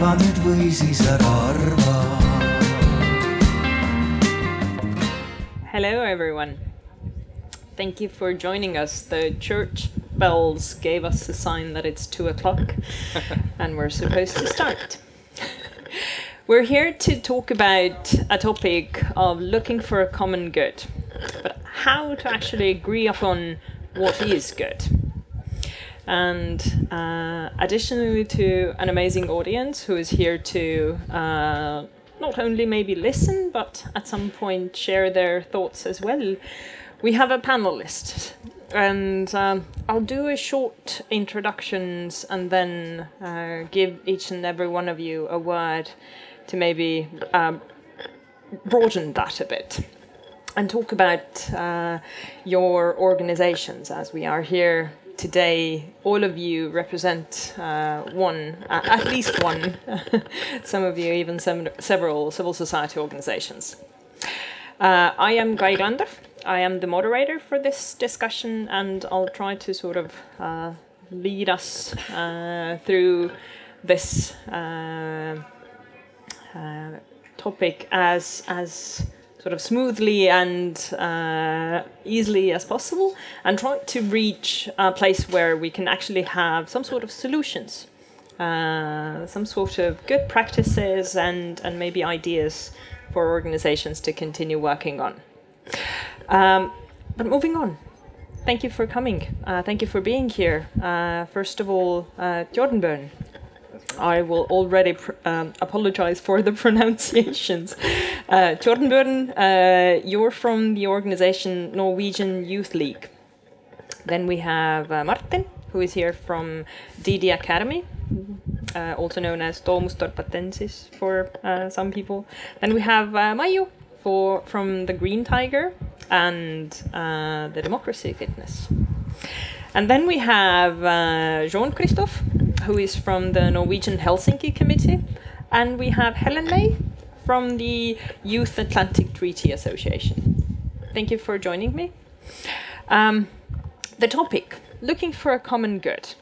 arva nüüd või siis ära arva. Hello, everyone. Thank you for joining us. The church bells gave us a sign that it's two o'clock and we're supposed to start. we're here to talk about a topic of looking for a common good, but how to actually agree upon what is good. And uh, additionally to an amazing audience who is here to uh, not only maybe listen, but at some point share their thoughts as well. We have a panelist, and um, I'll do a short introductions and then uh, give each and every one of you a word to maybe um, broaden that a bit and talk about uh, your organizations as we are here today all of you represent uh, one, uh, at least one, some of you even some, several civil society organizations. Uh, I am Kai Glander. I am the moderator for this discussion, and I'll try to sort of uh, lead us uh, through this uh, topic as as sort of smoothly and uh, easily as possible and try to reach a place where we can actually have some sort of solutions uh, some sort of good practices and, and maybe ideas for organizations to continue working on. Um, but moving on. Thank you for coming. Uh, thank you for being here. Uh, first of all uh, jordan byrne I will already um, apologize for the pronunciations. Uh, Jordan uh, you're from the organization Norwegian Youth League. Then we have uh, Martin, who is here from DD Academy, uh, also known as Domus Dorpatensis for uh, some people. Then we have uh, Mayu for, from the Green Tiger and uh, the Democracy Fitness. And then we have uh, Jean Christophe, who is from the Norwegian Helsinki Committee. And we have Helen May from the Youth Atlantic Treaty Association. Thank you for joining me. Um, the topic looking for a common good.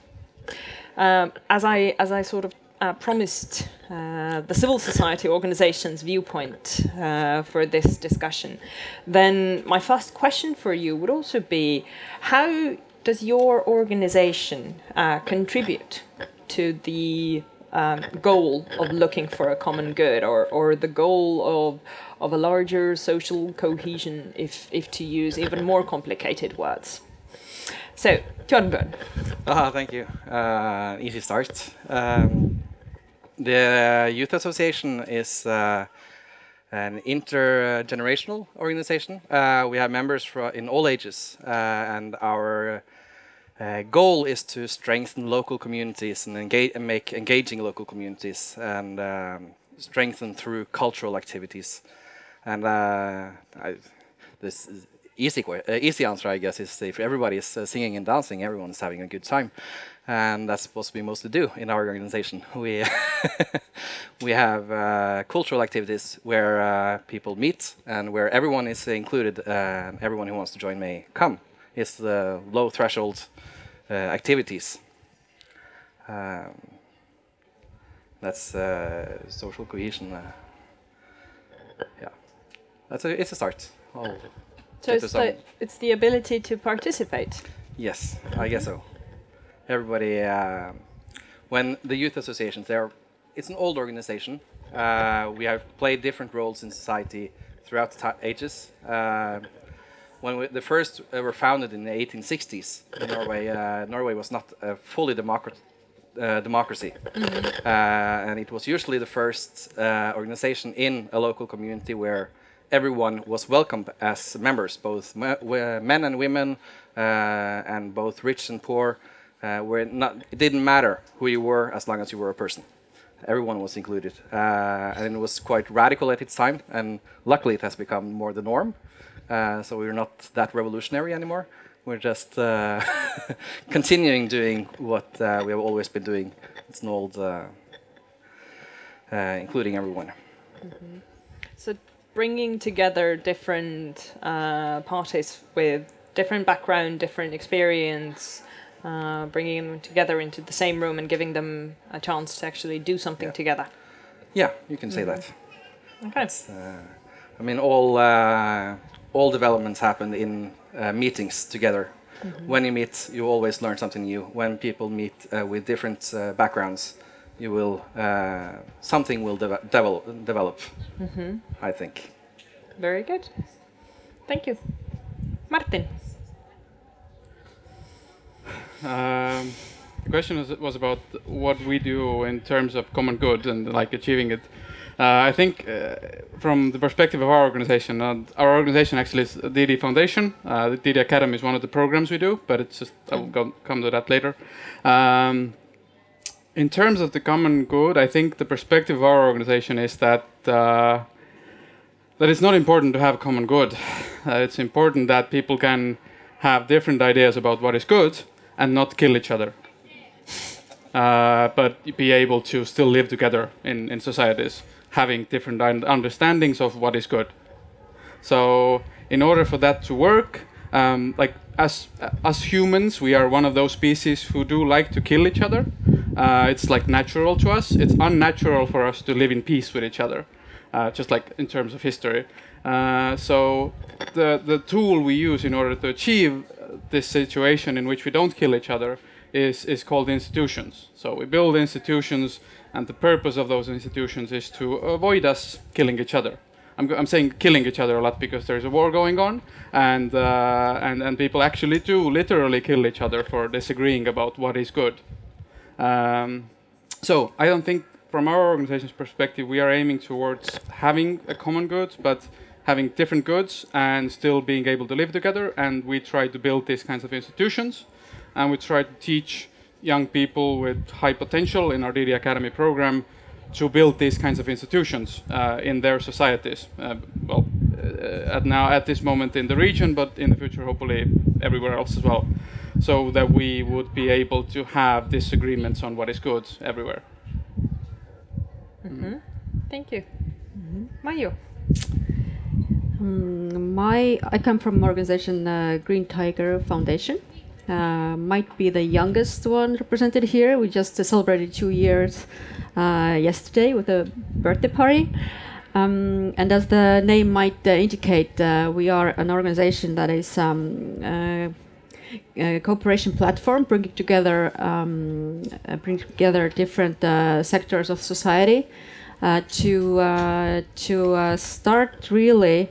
Um, as, I, as I sort of uh, promised uh, the civil society organization's viewpoint uh, for this discussion, then my first question for you would also be how does your organization uh, contribute to the um, goal of looking for a common good or, or the goal of, of a larger social cohesion, if, if to use even more complicated words? So, John Byrne. Ah, thank you. Uh, easy start. Um, the Youth Association is uh, an intergenerational organization. Uh, we have members in all ages, uh, and our goal is to strengthen local communities and, engage, and make engaging local communities and um, strengthen through cultural activities. And uh, I, this easy uh, easy answer, I guess, is if everybody is uh, singing and dancing, everyone is having a good time, and that's supposed to be mostly do in our organization. We we have uh, cultural activities where uh, people meet and where everyone is included. everyone who wants to join may come. It's the low threshold uh, activities. Um, that's uh, social cohesion. Uh, yeah, that's a, it's a start. I'll so it's the, it's the ability to participate. Yes, I guess so. Everybody, uh, when the youth associations, they're, it's an old organization. Uh, we have played different roles in society throughout the ages. Uh, when we, the first uh, were founded in the 1860s Norway, uh, Norway was not a fully democrat, uh, democracy, mm -hmm. and it was usually the first uh, organization in a local community where everyone was welcomed as members, both men and women, uh, and both rich and poor. were not, it didn't matter who you were as long as you were a person everyone was included. Uh, and it was quite radical at its time, and luckily it has become more the norm. Uh, so we're not that revolutionary anymore. We're just uh, continuing doing what uh, we have always been doing. It's an old, uh, uh, including everyone. Mm -hmm. So bringing together different parties with different background, different experience, uh, bringing them together into the same room and giving them a chance to actually do something Yeah. together. Yeah, you can say that. Okay. I mean, all uh, all developments happen in uh, meetings together. When you meet, you always learn something new. When people meet uh, with different uh, backgrounds, you will uh, something will deve- develop. Develop, I think. Very good. Thank you. Martin. Um, the question was, was about what we do in terms of common good and like achieving it. Uh, I think uh, from the perspective of our organization, uh, our organization actually is the DD Foundation. Uh, the DD Academy is one of the programs we do, but it's just I will go, come to that later. Um, in terms of the common good, I think the perspective of our organization is that uh, that it's not important to have common good. Uh, it's important that people can have different ideas about what is good and not kill each other. Uh, but be able to still live together in, in societies, having different un- understandings of what is good. So, in order for that to work, um, like as as humans, we are one of those species who do like to kill each other. Uh, it's like natural to us. It's unnatural for us to live in peace with each other, uh, just like in terms of history. Uh, so, the the tool we use in order to achieve uh, this situation in which we don't kill each other is is called institutions. So we build institutions, and the purpose of those institutions is to avoid us killing each other. I'm, I'm saying killing each other a lot because there's a war going on, and uh, and and people actually do literally kill each other for disagreeing about what is good. Um, so I don't think, from our organization's perspective, we are aiming towards having a common good, but having different goods and still being able to live together. And we try to build these kinds of institutions, and we try to teach young people with high potential in our DD Academy program to build these kinds of institutions uh, in their societies. Uh, well, uh, at now at this moment in the region, but in the future, hopefully everywhere else as well, so that we would be able to have disagreements on what is good everywhere. Thank you. Mayu. Mm, my I come from organization uh, Green Tiger Foundation. Uh, might be the youngest one represented here. We just celebrated two years uh, yesterday with a birthday party. Um, and as the name might uh, indicate, we are an organization that is um, a cooperation platform bringing together um, uh, bring together different uh, sectors of society to to start really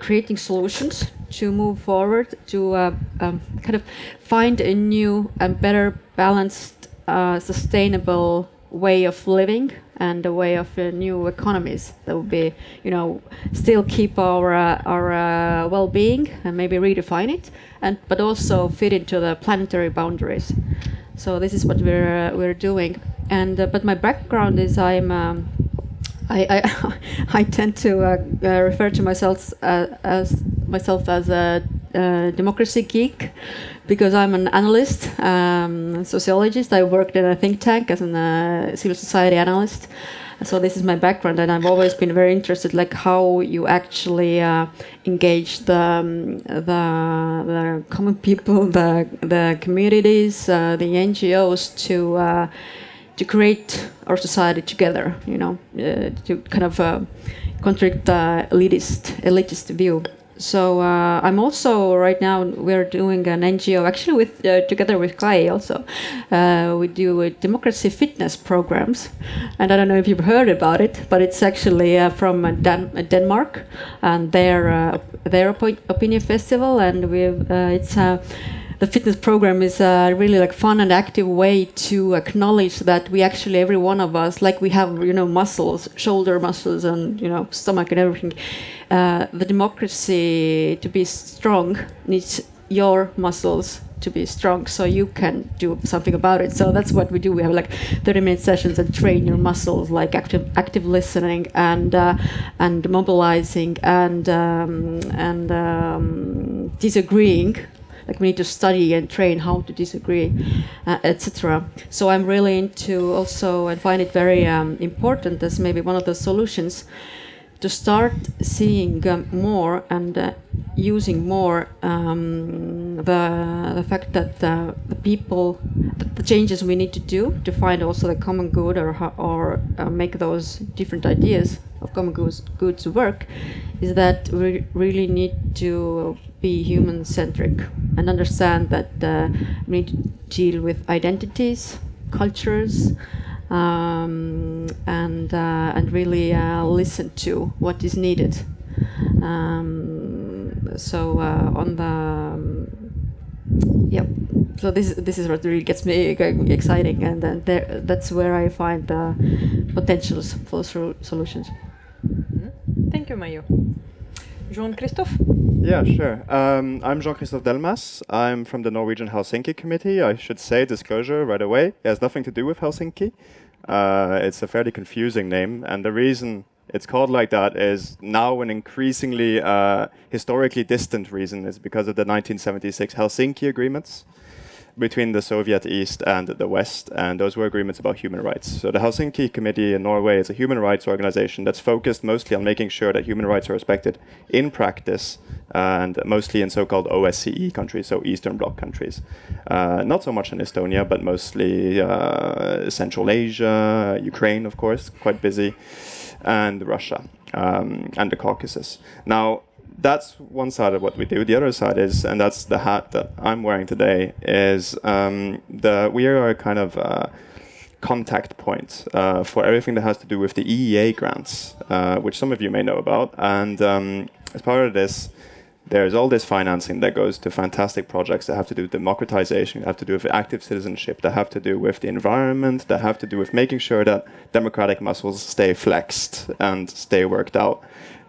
creating solutions to move forward to uh, um, kind of find a new and better balanced uh, sustainable way of living and a way of uh, new economies that would be you know still keep our uh, our uh, well-being and maybe redefine it and but also fit into the planetary boundaries. So this is what we're uh, we're doing. And but my background is i'm um, I, I, I tend to uh, uh, refer to myself uh, as myself as a democracy geek because I'm an analyst, um, sociologist. I worked in a think tank as a uh, civil society analyst. So this is my background, and I've always been very interested, like how you actually uh, engage the, um, the the common people, the the communities, uh, the NGOs to to create our society together, you know, uh, to kind of uh, contradict the elitist, elitist view. So uh, I'm also right now we're doing an NGO actually with uh, together with Kai also. Uh, we do uh, democracy fitness programs, and I don't know if you've heard about it, but it's actually uh, from Dan- Denmark and their their opi- opinion festival, and uh, it's. The fitness program is a really like fun and active way to acknowledge that we actually every one of us like we have you know muscles shoulder muscles and you know stomach and everything uh, the democracy to be strong needs your muscles to be strong so you can do something about it. So that's what we do. We have like 30 minute sessions that train your muscles like active active listening and uh, and mobilizing and um, and um, disagreeing like we need to study and train how to disagree, uh, etc. So I'm really into also and find it very um, important as maybe one of the solutions to start seeing um, more and uh, using more um, the the fact that uh, the people the, changes we need to do to find also the common good or or uh, make those different ideas of common goods goods work is that we really need to be human centric and understand that uh, we need to deal with identities cultures um, and uh, and really uh, listen to what is needed. Um, so uh, on the um, yep. So this this is what really gets me exciting, and then there that's where I find the potentials for solutions. Thank you, Mayu. Jean Christophe. Yeah, sure. Um, I'm Jean-Christophe Delmas. I'm from the Norwegian Helsinki Committee. I should say disclosure right away. It has nothing to do with Helsinki. Uh, it's a fairly confusing name, and the reason it's called like that is now an increasingly uh, historically distant reason is because of the 1976 Helsinki agreements between the Soviet East and the West, and those were agreements about human rights. So the Helsinki Committee in Norway is a human rights organization that's focused mostly on making sure that human rights are respected in practice, and mostly in so-called OSCE countries, so Eastern Bloc countries. Uh, not so much in Estonia, but mostly uh, Central Asia, Ukraine, of course, quite busy, and Russia um, and the Caucasus. Now that's one side of what we do. The other side is, and that's the hat that I'm wearing today, is um, the we are a kind of uh, contact point uh, for everything that has to do with the EEA grants, uh, which some of you may know about. And um, as part of this, there's all this financing that goes to fantastic projects that have to do with democratization, that have to do with active citizenship, that have to do with the environment, that have to do with making sure that democratic muscles stay flexed and stay worked out.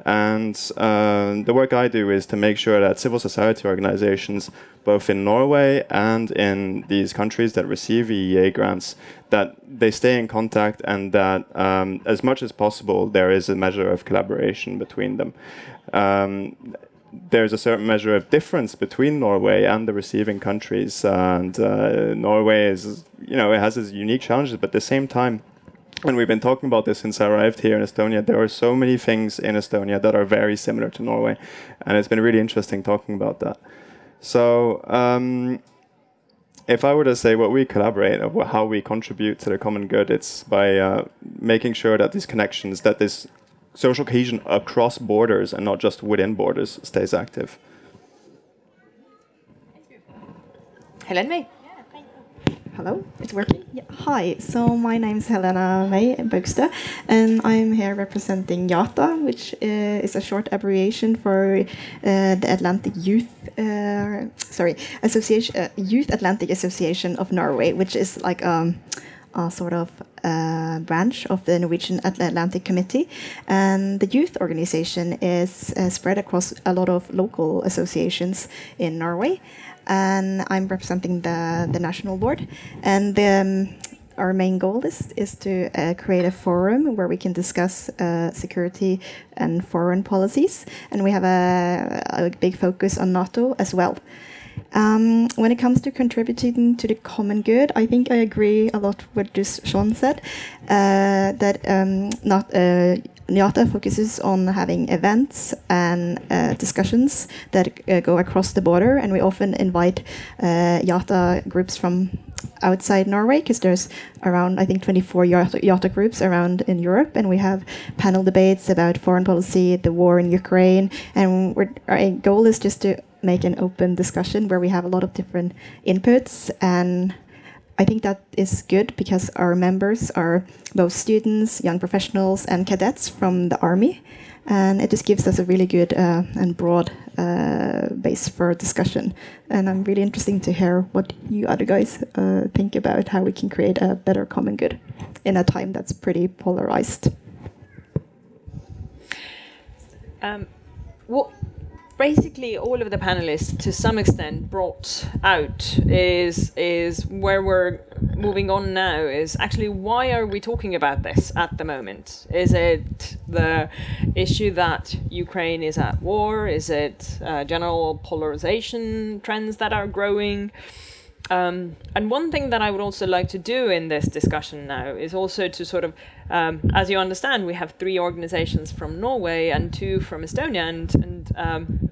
And uh, the work I do is to make sure that civil society organizations, both in Norway and in these countries that receive EEA grants, that they stay in contact and that um, as much as possible there is a measure of collaboration between them. Um, there's a certain measure of difference between Norway and the receiving countries, and uh, Norway is, you know, it has its unique challenges, but at the same time, and we've been talking about this since I arrived here in Estonia. There are so many things in Estonia that are very similar to Norway, and it's been really interesting talking about that. So, um, if I were to say what we collaborate or how we contribute to the common good, it's by uh, making sure that these connections, that this social cohesion across borders and not just within borders, stays active. Helen May. Hello, it's working. Yeah. Hi, so my name is Helena May Bøgstø, and I'm here representing YATA, which uh, is a short abbreviation for uh, the Atlantic Youth, uh, sorry, Association, uh, Youth Atlantic Association of Norway, which is like um, a sort of uh, branch of the Norwegian Atlantic Committee. And the youth organization is uh, spread across a lot of local associations in Norway. And I'm representing the, the national board. And um, our main goal is, is to uh, create a forum where we can discuss uh, security and foreign policies. And we have a, a big focus on NATO as well. Um, when it comes to contributing to the common good, I think I agree a lot with what Sean said uh, that um, not NIATA focuses on having events and uh, discussions that uh, go across the border, and we often invite uh, YATA groups from outside Norway because there's around I think 24 YATA, YATA groups around in Europe, and we have panel debates about foreign policy, the war in Ukraine, and our goal is just to make an open discussion where we have a lot of different inputs and I think that is good because our members are both students, young professionals, and cadets from the army, and it just gives us a really good uh, and broad uh, base for discussion. And I'm really interested to hear what you other guys uh, think about how we can create a better common good in a time that's pretty polarized. Um, what basically all of the panelists to some extent brought out is is where we're moving on now is actually why are we talking about this at the moment? Is it the issue that ukraine is at war? Is it uh, general polarization trends that are growing? Um, and one thing that I would also like to do in this discussion now is also to sort of, um, as you understand, we have three organizations from Norway and two from Estonia, and, and um,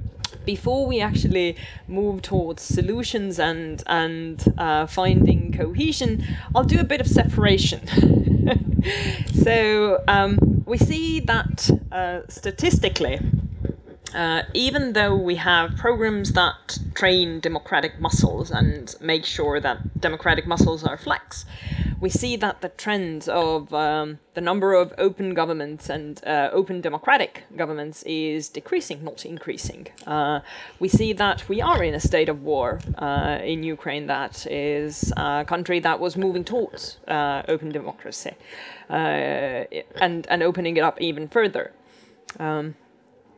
before we actually move towards solutions and and uh, finding cohesion, I'll do a bit of separation. so um, we see that uh, statistically. Uh, even though we have programs that train democratic muscles and make sure that democratic muscles are flex, we see that the trends of um, the number of open governments and uh, open democratic governments is decreasing, not increasing. Uh, we see that we are in a state of war uh, in Ukraine that is a country that was moving towards uh, open democracy and, and opening it up even further. Um,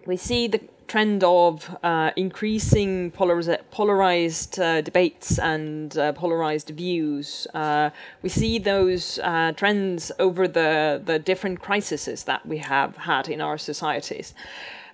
we see the trend of uh, increasing polariz- polarized uh, debates and uh, polarized views. Uh, we see those uh, trends over the, the different crises that we have had in our societies.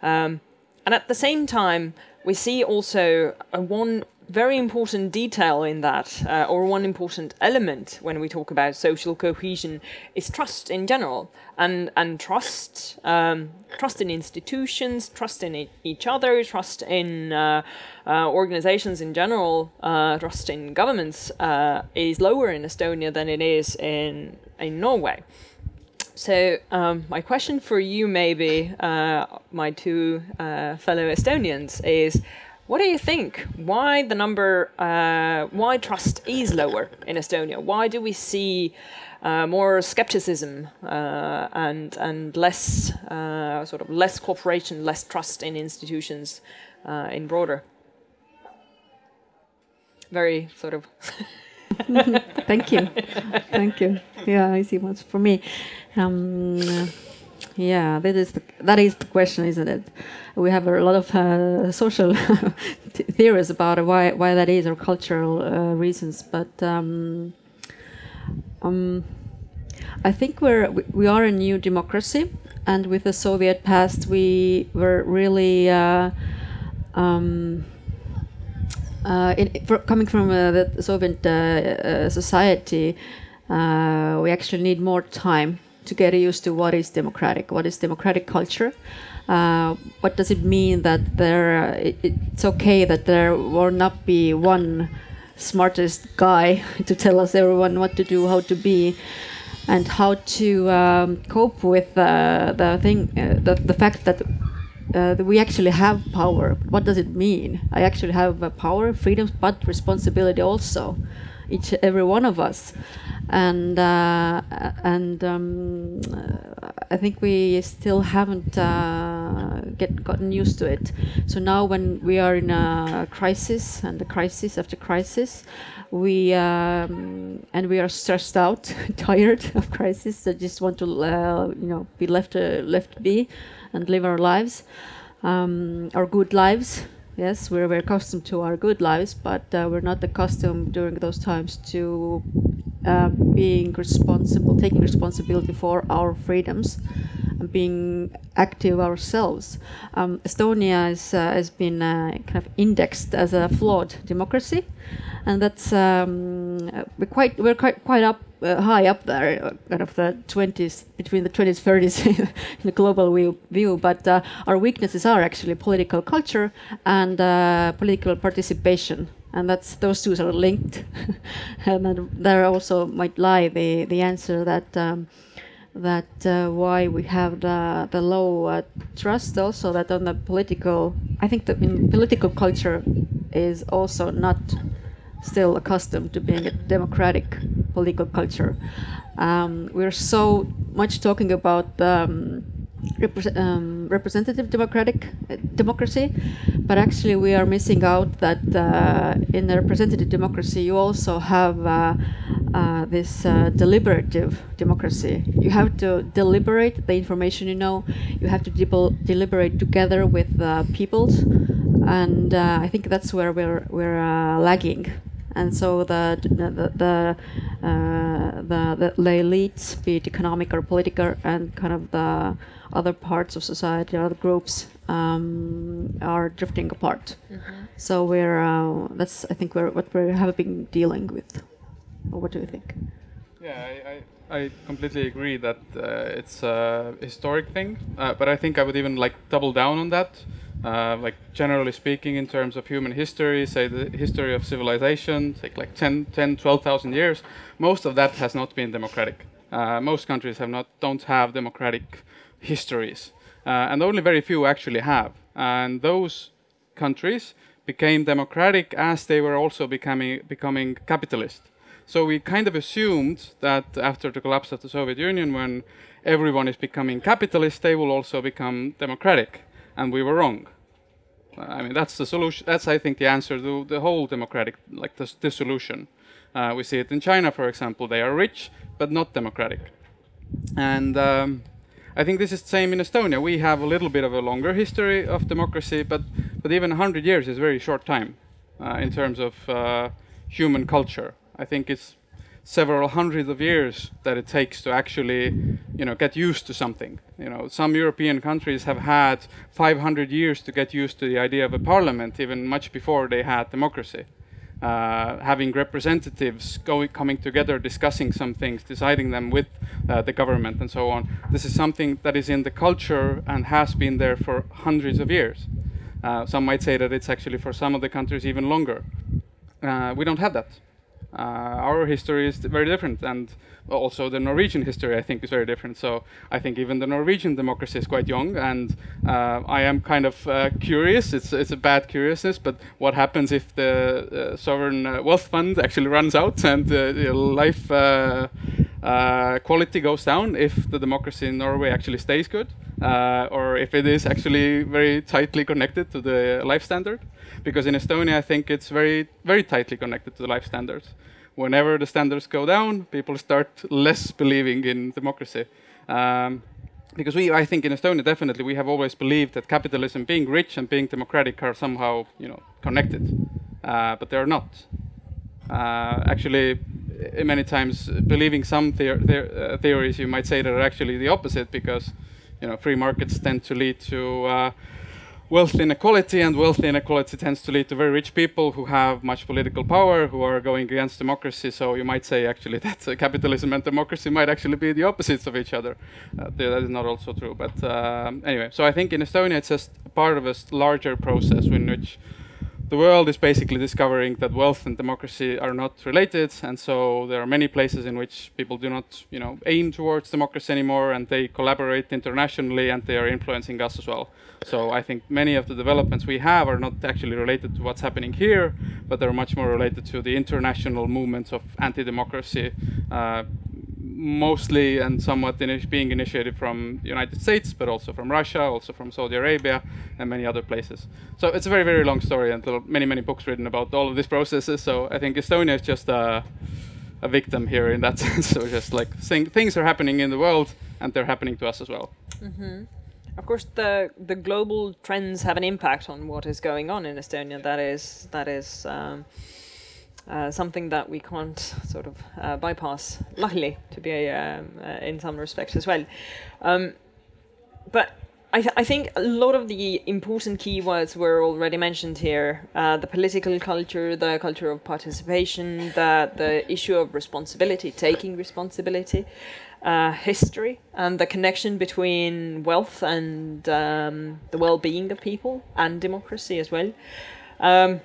Um, and at the same time, we see also one very important detail in that, uh, or one important element when we talk about social cohesion, is trust in general, and and trust, um, trust in institutions, trust in e- each other, trust in uh, uh, organizations in general, uh, trust in governments uh, is lower in Estonia than it is in in Norway. So um, my question for you, maybe uh, my two fellow Estonians, is what do you think? Why the number? Uh, why trust is lower in Estonia? Why do we see uh, more skepticism uh, and and less uh, sort of less cooperation, less trust in institutions uh, in broader? Very sort of. Thank you. Thank you. Yeah, easy ones for me. Um, yeah, that is the, that is the question, isn't it? We have a lot of uh, social theories about why why that is or cultural uh, reasons, but um, um, I think we're we are a new democracy, and with the Soviet past, we were really. Uh, um, uh, in, for, coming from uh, the Soviet uh, society, we actually need more time to get used to what is democratic, what is democratic culture. Uh, what does it mean that there? It, it's okay that there will not be one smartest guy to tell us everyone what to do, how to be, and how to um, cope with uh, the thing, uh, the, the fact that. Uh, that we actually have power. What does it mean? I actually have power, freedoms, but responsibility also each every one of us and uh, and um, I think we still haven't uh, get gotten used to it. So now when we are in a crisis and the crisis after crisis, we um, and we are stressed out, tired of crisis, that just want to uh, you know be left uh, left be and live our lives, um, our good lives Yes, we're very accustomed to our good lives, but uh, we're not accustomed during those times to uh, being responsible, taking responsibility for our freedoms, and being active ourselves. Um, Estonia is, uh, has been uh, kind of indexed as a flawed democracy, and that's um, we're quite we're quite quite up uh, high up there, kind of the 20s, between the 20s, 30s in the global view. view. But uh, our weaknesses are actually political culture and political participation. And that's those two are linked, and there also might lie the the answer that um, that uh, why we have the the low uh, trust also that on the political I think the political culture is also not still accustomed to being a democratic political culture. Um, we're so much talking about um, repre um, representative democratic uh, democracy, but actually we are missing out that uh, in a representative democracy you also have uh, uh this uh, deliberative democracy. You have to deliberate the information you know. You have to deliberate together with the peoples, and I think that's where we're we're lagging and so the the the, uh, the, the, the elites, be it economic or political, and kind of the other parts of society, other groups, um, are drifting apart. So we're uh, that's I think we're, what we have been dealing with. What do you think? Yeah, I, I, I completely agree that uh, it's a historic thing, uh, but I think I would even like double down on that. Uh, like generally speaking, in terms of human history, say the history of civilization, take like 10, 10 12,000 years, most of that has not been democratic. Uh, most countries have not, don't have democratic histories, uh, and only very few actually have. And those countries became democratic as they were also becoming becoming capitalist. So we kind of assumed that after the collapse of the Soviet Union, when everyone is becoming capitalist, they will also become democratic, and we were wrong. I mean, that's the solution. That's, I think, the answer to the whole democratic, like the, the solution. Uh, we see it in China, for example. They are rich, but not democratic. And um, I think this is the same in Estonia. We have a little bit of a longer history of democracy, but, but even 100 years is very short time uh, in terms of uh, human culture. I think it's several hundreds of years that it takes to actually, you know, get used to something. You know, some European countries have had 500 years to get used to the idea of a parliament, even much before they had democracy. Uh, having representatives going, coming together, discussing some things, deciding them with uh, the government, and so on. This is something that is in the culture and has been there for hundreds of years. Uh, some might say that it's actually for some of the countries even longer. Uh, we don't have that. Uh, our history is very different, and also the Norwegian history, I think, is very different. So I think even the Norwegian democracy is quite young, and uh, I am kind of uh, curious. It's it's a bad curiousness, but what happens if the sovereign wealth fund actually runs out and life uh, quality goes down? If the democracy in Norway actually stays good, or if it is actually very tightly connected to the life standard? because in Estonia, I think it's very, very tightly connected to the life standards. Whenever the standards go down, people start less believing in democracy. Um, because we, I think in Estonia, definitely, we have always believed that capitalism, being rich and being democratic, are somehow, you know, connected, uh, but they are not. Uh, actually, many times, believing some theor theor uh, theories, you might say that are actually the opposite, because, you know, free markets tend to lead to uh, wealth inequality, and wealth inequality tends to lead to very rich people who have much political power, who are going against democracy. So you might say actually that uh, capitalism and democracy might actually be the opposites of each other. Uh, that is not also true. But um, anyway, so I think in Estonia it's just part of a larger process in which the world is basically discovering that wealth and democracy are not related, and so there are many places in which people do not, you know, aim towards democracy anymore, and they collaborate internationally, and they are influencing us as well. So I think many of the developments we have are not actually related to what's happening here, but they're much more related to the international movements of anti-democracy. Uh, mostly and somewhat ini being initiated from the United States, but also from Russia, also from Saudi Arabia, and many other places. So it's a very, very long story, and there are many, many books written about all of these processes. So I think Estonia is just a, a victim here in that sense. so just like thing, things are happening in the world, and they're happening to us as well. Mm-hmm. Of course, the the global trends have an impact on what is going on in Estonia. That is that is. Um, uh, something that we can't sort of uh, bypass, luckily, to be um, uh, in some respects as well. Um, but I, th- I, think a lot of the important keywords were already mentioned here uh, the political culture, the culture of participation, the, the issue of responsibility, taking responsibility. Uh, history and the connection between wealth and um, the well-being of people and democracy as well. Um,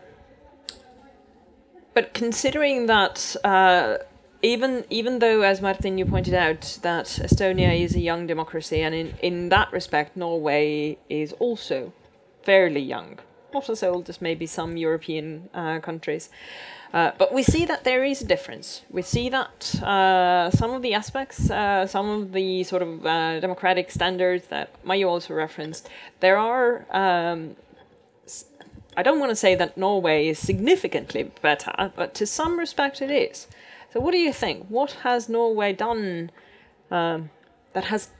but considering that, uh, even even though, as Martin you pointed out, that Estonia is a young democracy, and in in that respect, Norway is also fairly young, not as old as maybe some European uh, countries. Uh, but we see that there is a difference. We see that uh, some of the aspects, uh, some of the sort of uh, democratic standards that Mayu also referenced, there are um, I don't want to say that Norway is significantly better, but to some respect it is. So, what do you think? What has Norway done um, that has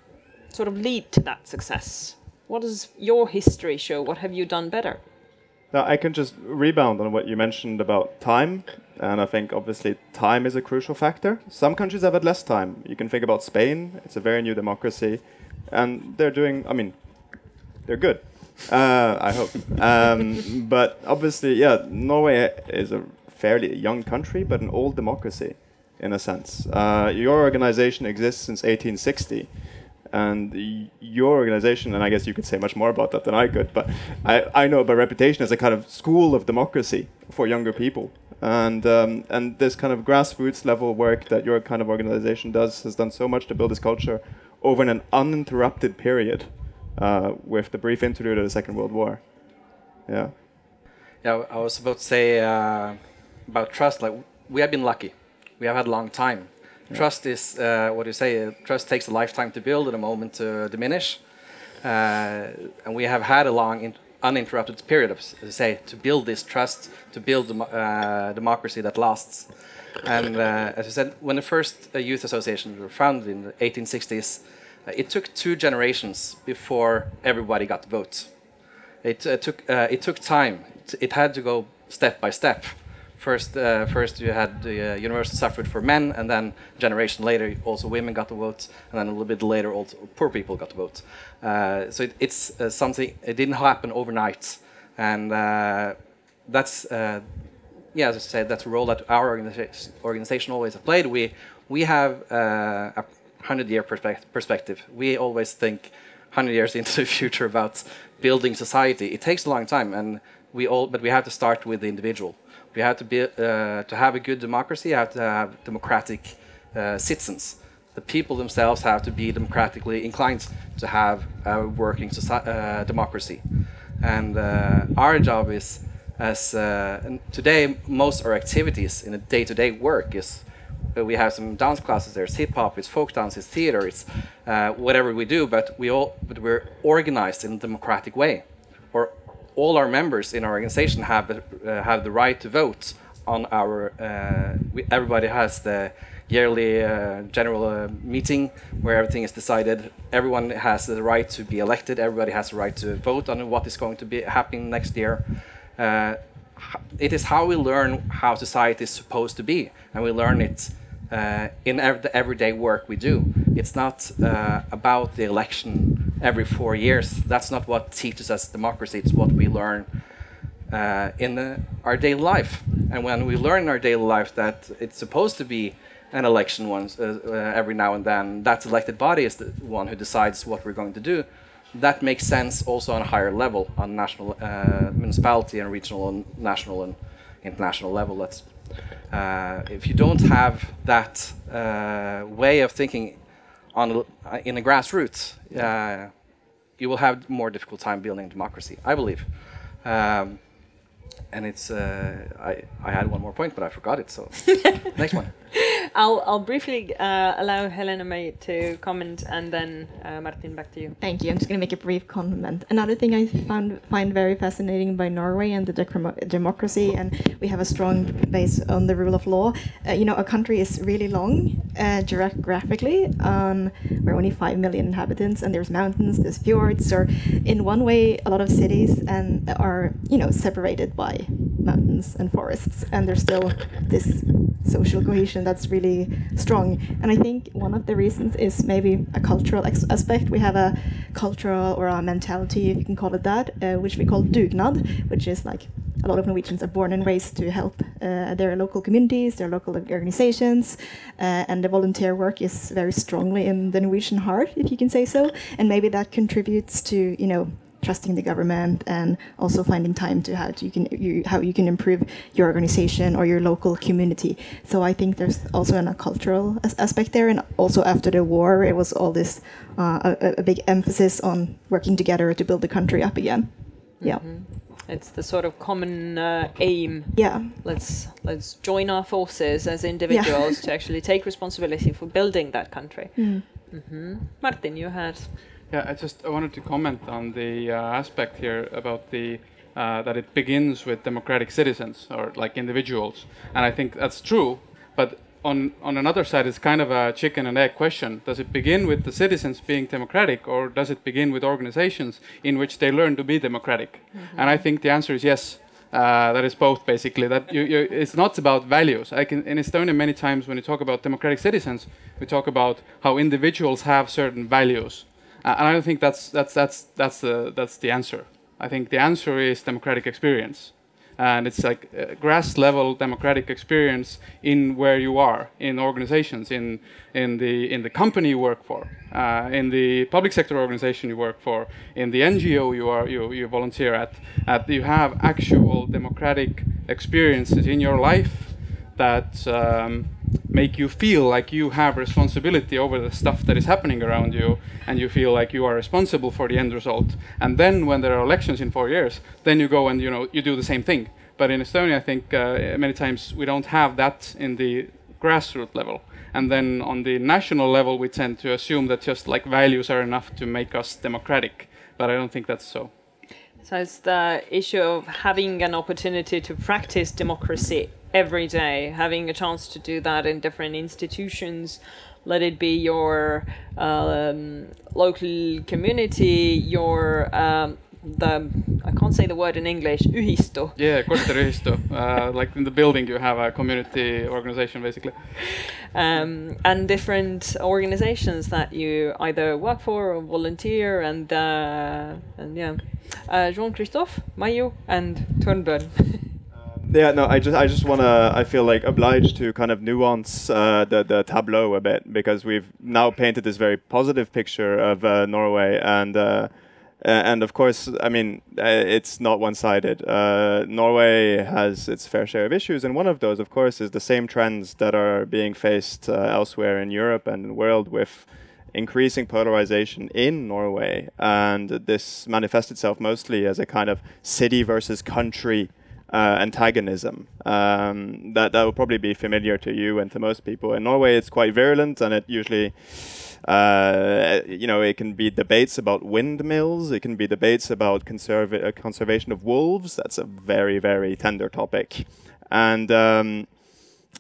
sort of lead to that success? What does your history show? What have you done better? Now, I can just rebound on what you mentioned about time, and I think obviously time is a crucial factor. Some countries have had less time. You can think about Spain; it's a very new democracy, and they're doing. I mean, they're good. Uh, I hope. Um, but obviously, yeah, Norway is a fairly young country, but an old democracy, in a sense. Uh, your organization exists since 1860 and your organization, and I guess you could say much more about that than I could, but I, I know by reputation as a kind of school of democracy for younger people. And um, and this kind of grassroots level work that your kind of organization does has done so much to build this culture over an uninterrupted period, uh, with the brief interlude of the Second World War. Yeah. Yeah, I was about to say uh, about trust. Like we have been lucky. We have had a long time. Trust is uh, what do you say? Uh, trust takes a lifetime to build and a moment to diminish. Uh, and we have had a long, in- uninterrupted period of, say, to build this trust, to build uh, democracy that lasts. And uh, as I said, when the first uh, youth associations were founded in the 1860s, uh, it took two generations before everybody got to vote. It uh, took uh, it took time. It, had to go step by step. First, uh, first you had the uh, universal suffrage for men, and then a generation later, also women got the vote, and then a little bit later, also poor people got the vote. Uh, so it, it's uh, something. It didn't happen overnight, and uh, that's uh, yeah, as I said, that's a role that our organization, organization always have played. We we have uh, a hundred year perspec- perspective. We always think hundred years into the future about building society. It takes a long time, and we all but we have to start with the individual. We have to be uh, to have a good democracy. Have to have democratic uh, citizens. The people themselves have to be democratically inclined to have a working uh, democracy, and uh, our job is as uh, today most our activities in a day-to-day work is we have some dance classes there's hip hop it's folk dance it's theater it's uh, whatever we do but we all but we're organized in a democratic way. Or all our members in our organization have uh, have the right to vote on our uh, we, everybody has the yearly uh, general uh, meeting where everything is decided. Everyone has the right to be elected. Everybody has the right to vote on what is going to be happening next year. Uh, it is how we learn how society is supposed to be, and we learn it uh, in ev- the everyday work we do. It's not uh, about the election every four years. That's not what teaches us democracy. It's what we learn uh, in the, our daily life. And when we learn in our daily life that it's supposed to be an election once uh, uh, every now and then, that elected body is the one who decides what we're going to do. That makes sense also on a higher level, on national, uh, municipality and regional and national and international level. That's uh, if you don't have that uh, way of thinking on a- uh, in the grassroots, uh, you will have more difficult time building democracy. I believe. Um, and it's uh, I, I had one more point, but I forgot it. So next one. I'll, I'll briefly uh, allow Helena May to comment and then uh, Martin, back to you. Thank you. I'm just going to make a brief comment. Another thing I found find very fascinating by Norway and the decomo- democracy, and we have a strong base on the rule of law. Uh, you know, a country is really long uh, geographically. Um, we're only five million inhabitants, and there's mountains, there's fjords. Or in one way, a lot of cities and are you know separated by mountains and forests, and there's still this social cohesion that's really strong. And I think one of the reasons is maybe a cultural aspect. We have a cultural or a mentality, if you can call it that, uh, which we call dugnad, which is like a lot of Norwegians are born and raised to help uh, their local communities, their local organizations, uh, and the volunteer work is very strongly in the Norwegian heart, if you can say so. And maybe that contributes to, you know, trusting the government and also finding time to how you can you, how you can improve your organization or your local community. So I think there's also an, a cultural as- aspect there, and also after the war, it was all this uh, a, a big emphasis on working together to build the country up again. Yeah, It's the sort of common uh, aim. yeah, Let's let's join our forces as individuals to actually take responsibility for building that country. hmm Martin, you had Yeah, I just I wanted to comment on the uh, aspect here about the uh, that it begins with democratic citizens or like individuals, and I think that's true. But on on another side, it's kind of a chicken and egg question. Does it begin with the citizens being democratic, or does it begin with organizations in which they learn to be democratic? And I think the answer is yes. Uh, that is both basically that you, you, it's not about values. I can, in Estonia, many times when you talk about democratic citizens, we talk about how individuals have certain values, and I don't think that's that's that's that's the that's the answer. I think the answer is democratic experience and it's like grass level democratic experience in where you are in organizations in in the in the company you work for uh, in the public sector organization you work for in the NGO you are you, you volunteer at at you have actual democratic experiences in your life that um, make you feel like you have responsibility over the stuff that is happening around you and you feel like you are responsible for the end result. And then when there are elections in four years then you go and you know you do the same thing. But in estonia i think uh, many times we don't have that in the grassroots level. And then on the national level we tend to assume that just like values are enough to make us democratic. But i don't think that's so. So it's the issue of having an opportunity to practice democracy every day, having a chance to do that in different institutions. Let it be your um, local community, your um, the I can't say the word in English, ühistu. yeah korteriühistu uh, like in the building you have a community organization basically um, and different organizations that you either work for or volunteer and uh, and yeah uh, Jean Christophe Mayu and Turnbøn Yeah, no, I just I just want to I feel like obliged to kind of nuance uh, the the tableau a bit because we've now painted this very positive picture of uh, Norway and uh, and of course I mean uh, it's not one-sided. Uh, Norway has its fair share of issues and one of those of course is the same trends that are being faced uh, elsewhere in Europe and the world with increasing polarization in Norway and this manifests itself mostly as a kind of city versus country uh, antagonism. Um, that that will probably be familiar to you and to most people. In Norway, it's quite virulent, and it usually, uh, you know, it can be debates about windmills. It can be debates about conserva- uh, conservation of wolves. That's a very very tender topic, and. Um,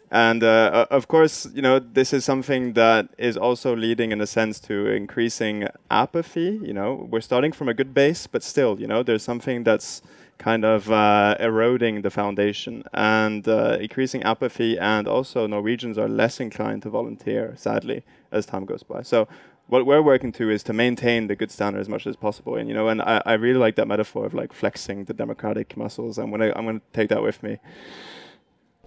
and uh, of course, you know, this is something that is also leading, in a sense, to increasing apathy. You know, we're starting from a good base, but still, you know, there's something that's kind of uh, eroding the foundation and uh, increasing apathy. And also, Norwegians are less inclined to volunteer, sadly, as time goes by. So, what we're working to is to maintain the good standard as much as possible. And you know, and I, I really like that metaphor of like flexing the democratic muscles. I'm gonna I'm gonna take that with me.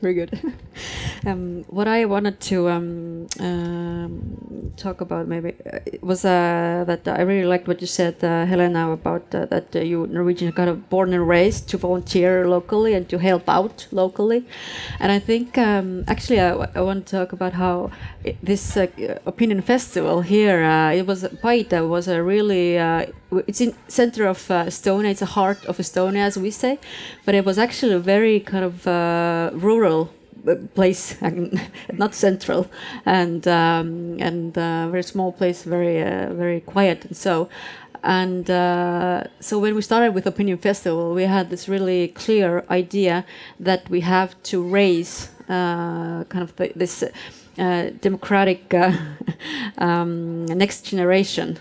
Very good. um, what I wanted to um, um, talk about maybe uh, was uh, that I really liked what you said, uh, Helena, about uh, that uh, you Norwegian kind of born and raised to volunteer locally and to help out locally. And I think um, actually I, want to talk about how i this uh, opinion festival here, it was Paide was a really it's in center of uh, Estonia. It's the heart of Estonia, as we say, but it was actually a very kind of uh, rural uh, place, not central, and um, and uh, very small place, very uh, very quiet, and so. And uh, so when we started with Opinion Festival, we had this really clear idea that we have to raise kind of the, this democratic um, next generation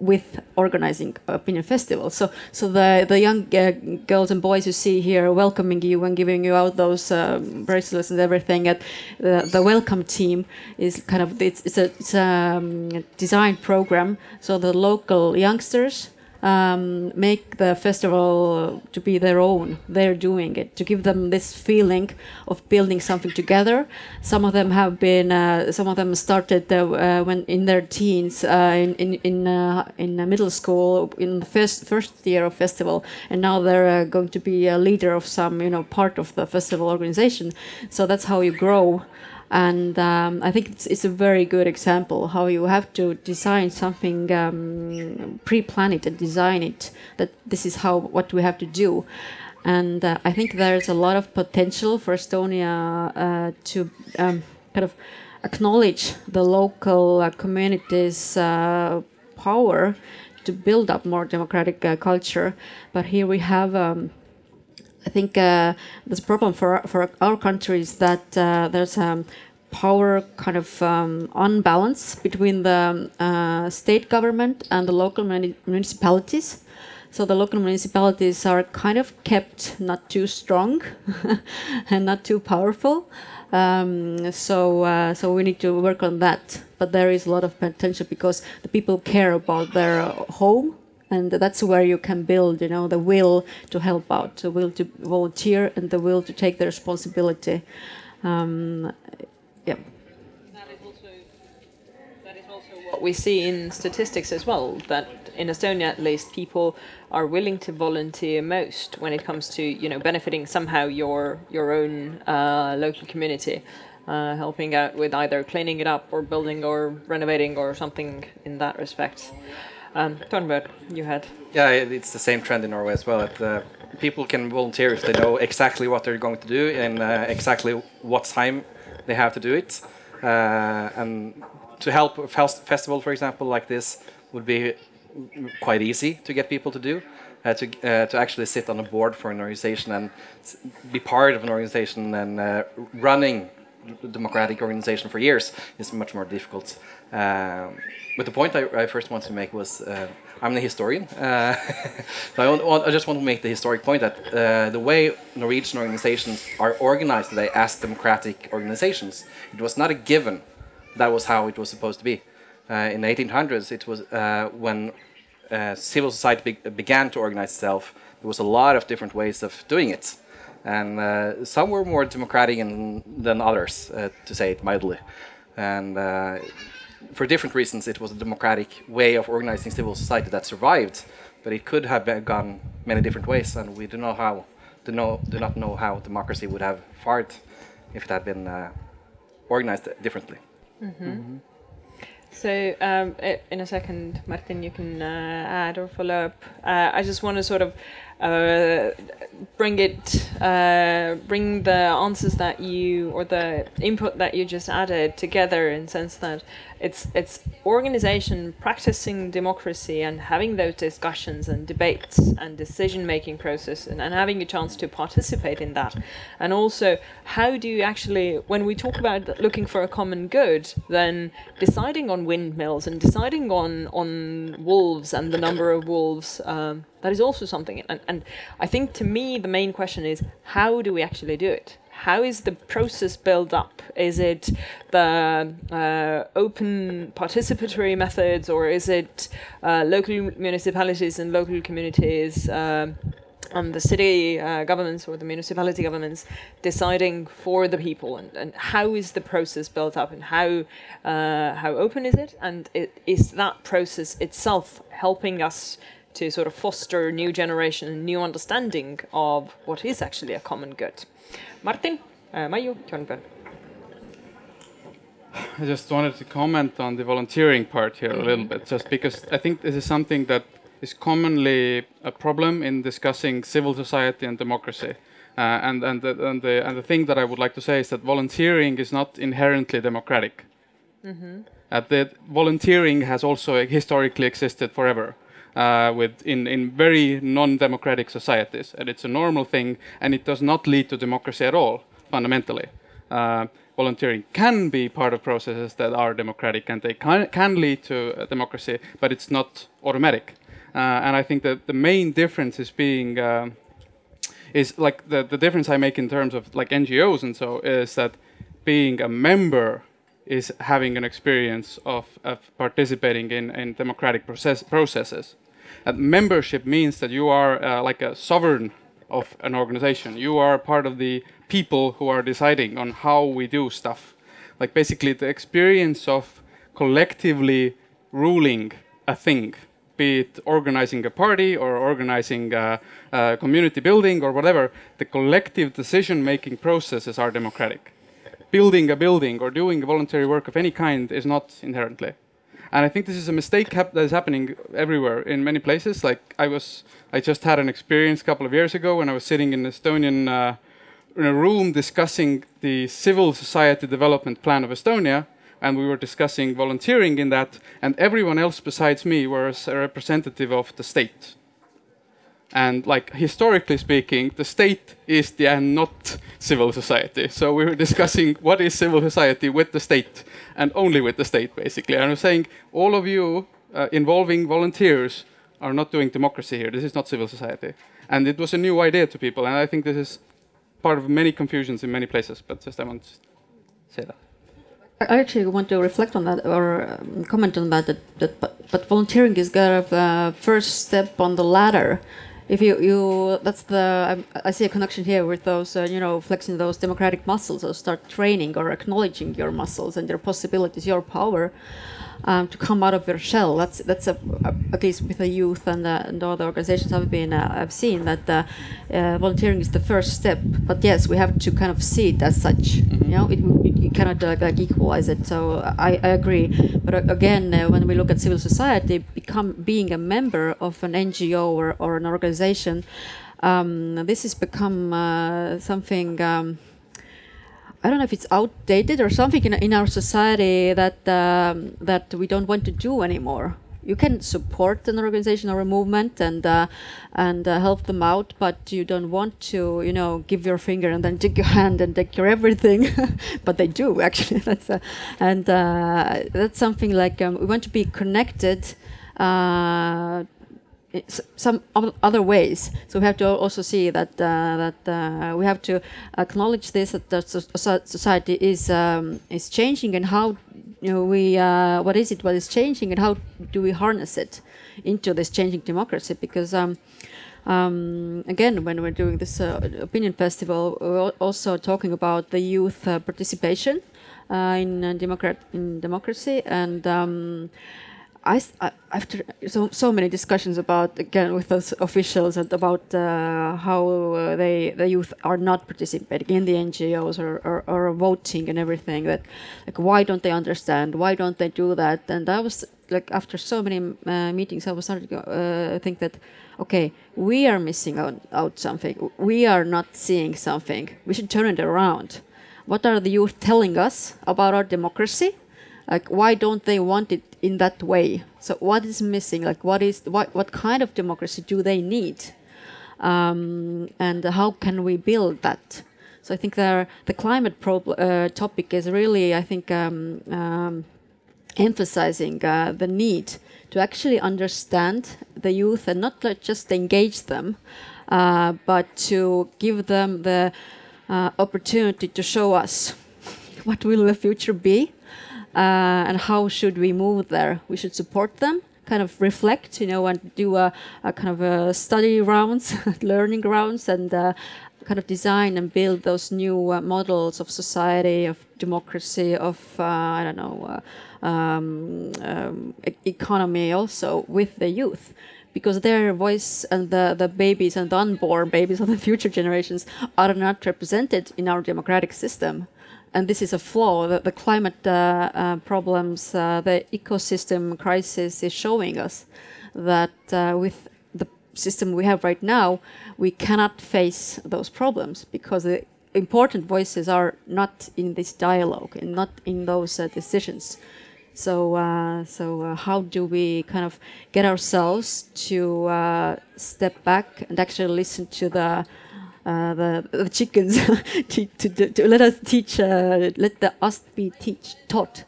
with organizing opinion festivals. So, so the the young uh, girls and boys you see here welcoming you and giving you out those um, bracelets and everything. At the, the welcome team is kind of it's, it's a it's a um, design program. So the local youngsters um, make the festival to be their own. They're doing it to give them this feeling of building something together. Some of them have been, uh, some of them started uh, when in their teens, uh, in in in, uh, in middle school, in the first first year of festival, and now they're uh, going to be a leader of some, you know, part of the festival organization. So that's how you grow and um, I think it's, it's a very good example how you have to design something, um, pre-plan it and design it. That this is how what we have to do, and uh, I think there's a lot of potential for Estonia uh, to um, kind of acknowledge the local uh, communities' uh, power to build up more democratic uh, culture. But here we have. I think uh, the problem for for our country is that uh, there's a um, power kind of um, unbalance between the uh, state government and the local muni municipalities. So the local municipalities are kind of kept not too strong and not too powerful. Um, so uh, so we need to work on that. But there is a lot of potential because the people care about their home, and that's where you can build. You know, the will to help out, the will to volunteer, and the will to take the responsibility. Um, yeah. That is also that is also what we see in statistics as well. That in Estonia, at least, people are willing to volunteer most when it comes to you know benefiting somehow your your own uh, local community, uh, helping out with either cleaning it up or building or renovating or something in that respect. Um, you had. Yeah, it's the same trend in Norway as well. That uh, people can volunteer if they know exactly what they're going to do and uh, exactly what time they have to do it. Uh, and to help a festival, for example, like this, would be quite easy to get people to do. Uh, to uh, to actually sit on a board for an organization and be part of an organization and uh, running democratic organization for years is much more difficult. Um, but the point I, I first wanted to make was uh, I'm a historian. Uh, so I, want, I just want to make the historic point that uh, the way Norwegian organizations are organized today as democratic organizations, it was not a given that was how it was supposed to be. Uh, in the 1800s, it was uh, when civil society be- began to organize itself. There was a lot of different ways of doing it, and uh, some were more democratic in, than others, uh, to say it mildly. And uh, for different reasons, it was a democratic way of organizing civil society that survived, but it could have been gone many different ways, and we do know how, do know, do not know how democracy would have fared if it had been uh, organized differently. So, um, in a second, Martin, you can uh, add or follow up. Uh, I just want to sort of uh, bring it, uh, bring the answers that you or the input that you just added together in sense that it's it's organization practicing democracy and having those discussions and debates and decision making process and, and having a chance to participate in that. And also how do you actually when we talk about looking for a common good then deciding on windmills and deciding on on wolves and the number of wolves um, that is also something. And, and i think to me the main question is how do we actually do it how is the process built up? Is it the uh, open participatory methods, or is it uh, local municipalities and local communities um, and the city uh, governments or the municipality governments deciding for the people? And, and how is the process built up, and how uh, how open is it? And it, is that process itself helping us? To sort of foster new generation and new understanding of what is actually a common good. Martin, uh, Mayu, Thornberg. I just wanted to comment on the volunteering part here a little bit, just because I think this is something that is commonly a problem in discussing civil society and democracy. Uh, and and the, and the and the thing that I would like to say is that volunteering is not inherently democratic. Uh, that volunteering has also historically existed forever. Uh, with in, in very non-democratic societies, and it's a normal thing, and it does not lead to democracy at all, fundamentally. Uh, volunteering can be part of processes that are democratic, and they can, can lead to uh, democracy, but it's not automatic. Uh, and I think that the main difference is being um is like the, the difference I make in terms of like NGOs and so is that being a member is having an experience of, of participating in, in democratic process, processes. And membership means that you are uh, like a sovereign of an organization. You are part of the people who are deciding on how we do stuff. Like basically the experience of collectively ruling a thing, be it organizing a party or organizing a, a community building or whatever, the collective decision making processes are democratic. Building a building or doing voluntary work of any kind is not inherently. And I think this is a mistake hap- that is happening everywhere in many places. Like I was, I just had an experience a couple of years ago when I was sitting in Estonian uh, in a room discussing the civil society development plan of Estonia, and we were discussing volunteering in that, and everyone else besides me was a representative of the state. And like historically speaking, the state is the and not civil society. So we were discussing what is civil society with the state and only with the state, basically. And I was saying all of you uh, involving volunteers are not doing democracy here. This is not civil society, and it was a new idea to people. And I think this is part of many confusions in many places. But just I want to say that. I actually want to reflect on that or um, comment on that. That, that but, but volunteering is kind of uh, first step on the ladder. If you you that's the I, I see a connection here with those uh, you know flexing those democratic muscles or start training or acknowledging your muscles and your possibilities, your power. Um, to come out of your shell. That's that's a, a, at least with the youth and, uh, and the organizations I've been uh, I've seen that uh, uh, volunteering is the first step. But yes, we have to kind of see it as such. You know, it, you cannot uh, like equalize it. So I, I agree. But uh, again, uh, when we look at civil society, become being a member of an NGO or, or an organization, um, this has become uh, something. Um, I don't know if it's outdated or something in, in our society that um, that we don't want to do anymore. You can support an organization or a movement and uh, and uh, help them out, but you don't want to, you know, give your finger and then take your hand and take your everything. but they do actually. that's uh, and uh, that's something like um, we want to be connected uh, some other ways. So we have to also see that uh, that uh, we have to acknowledge this that the so- so- society is um, is changing and how you know we uh, what is it what is changing and how do we harness it into this changing democracy because. Um, um, again, when we're doing this uh, opinion festival, we're also talking about the youth uh, participation uh, in democrat in democracy, and um, I, after so so many discussions about again with those officials and about uh, how uh, they the youth are not participating in the NGOs or, or, or voting and everything that like why don't they understand? Why don't they do that? And I was like after so many uh, meetings I was starting to uh, think that okay we are missing out, out something. We are not seeing something. We should turn it around. What are the youth telling us about our democracy? Like why don't they want it in that way. So what is missing? Like what is what what kind of democracy do they need? Um, and how can we build that? So i think the climate prob- uh, topic is really i think um, um, emphasizing uh, the need to actually understand the youth and not just engage them, uh, but to give them the uh, opportunity to show us what will the future be uh, and how should we move there. We should support them, kind of reflect, you know, and do a, a kind of a study rounds, learning rounds, and uh, kind of design and build those new uh, models of society, of democracy, of uh, I don't know, uh, um, um, e- economy, also with the youth. Because their voice and the, the babies and the unborn babies of the future generations are not represented in our democratic system and this is a flaw that the climate uh, uh, problems, uh, the ecosystem crisis is showing us that uh, with the system we have right now, we cannot face those problems because the important voices are not in this dialogue and not in those uh, decisions. So, uh, so uh, how do we kind of get ourselves to uh, step back and actually listen to the the, the chickens to, to, to, let us teach, uh, let the us be teach taught.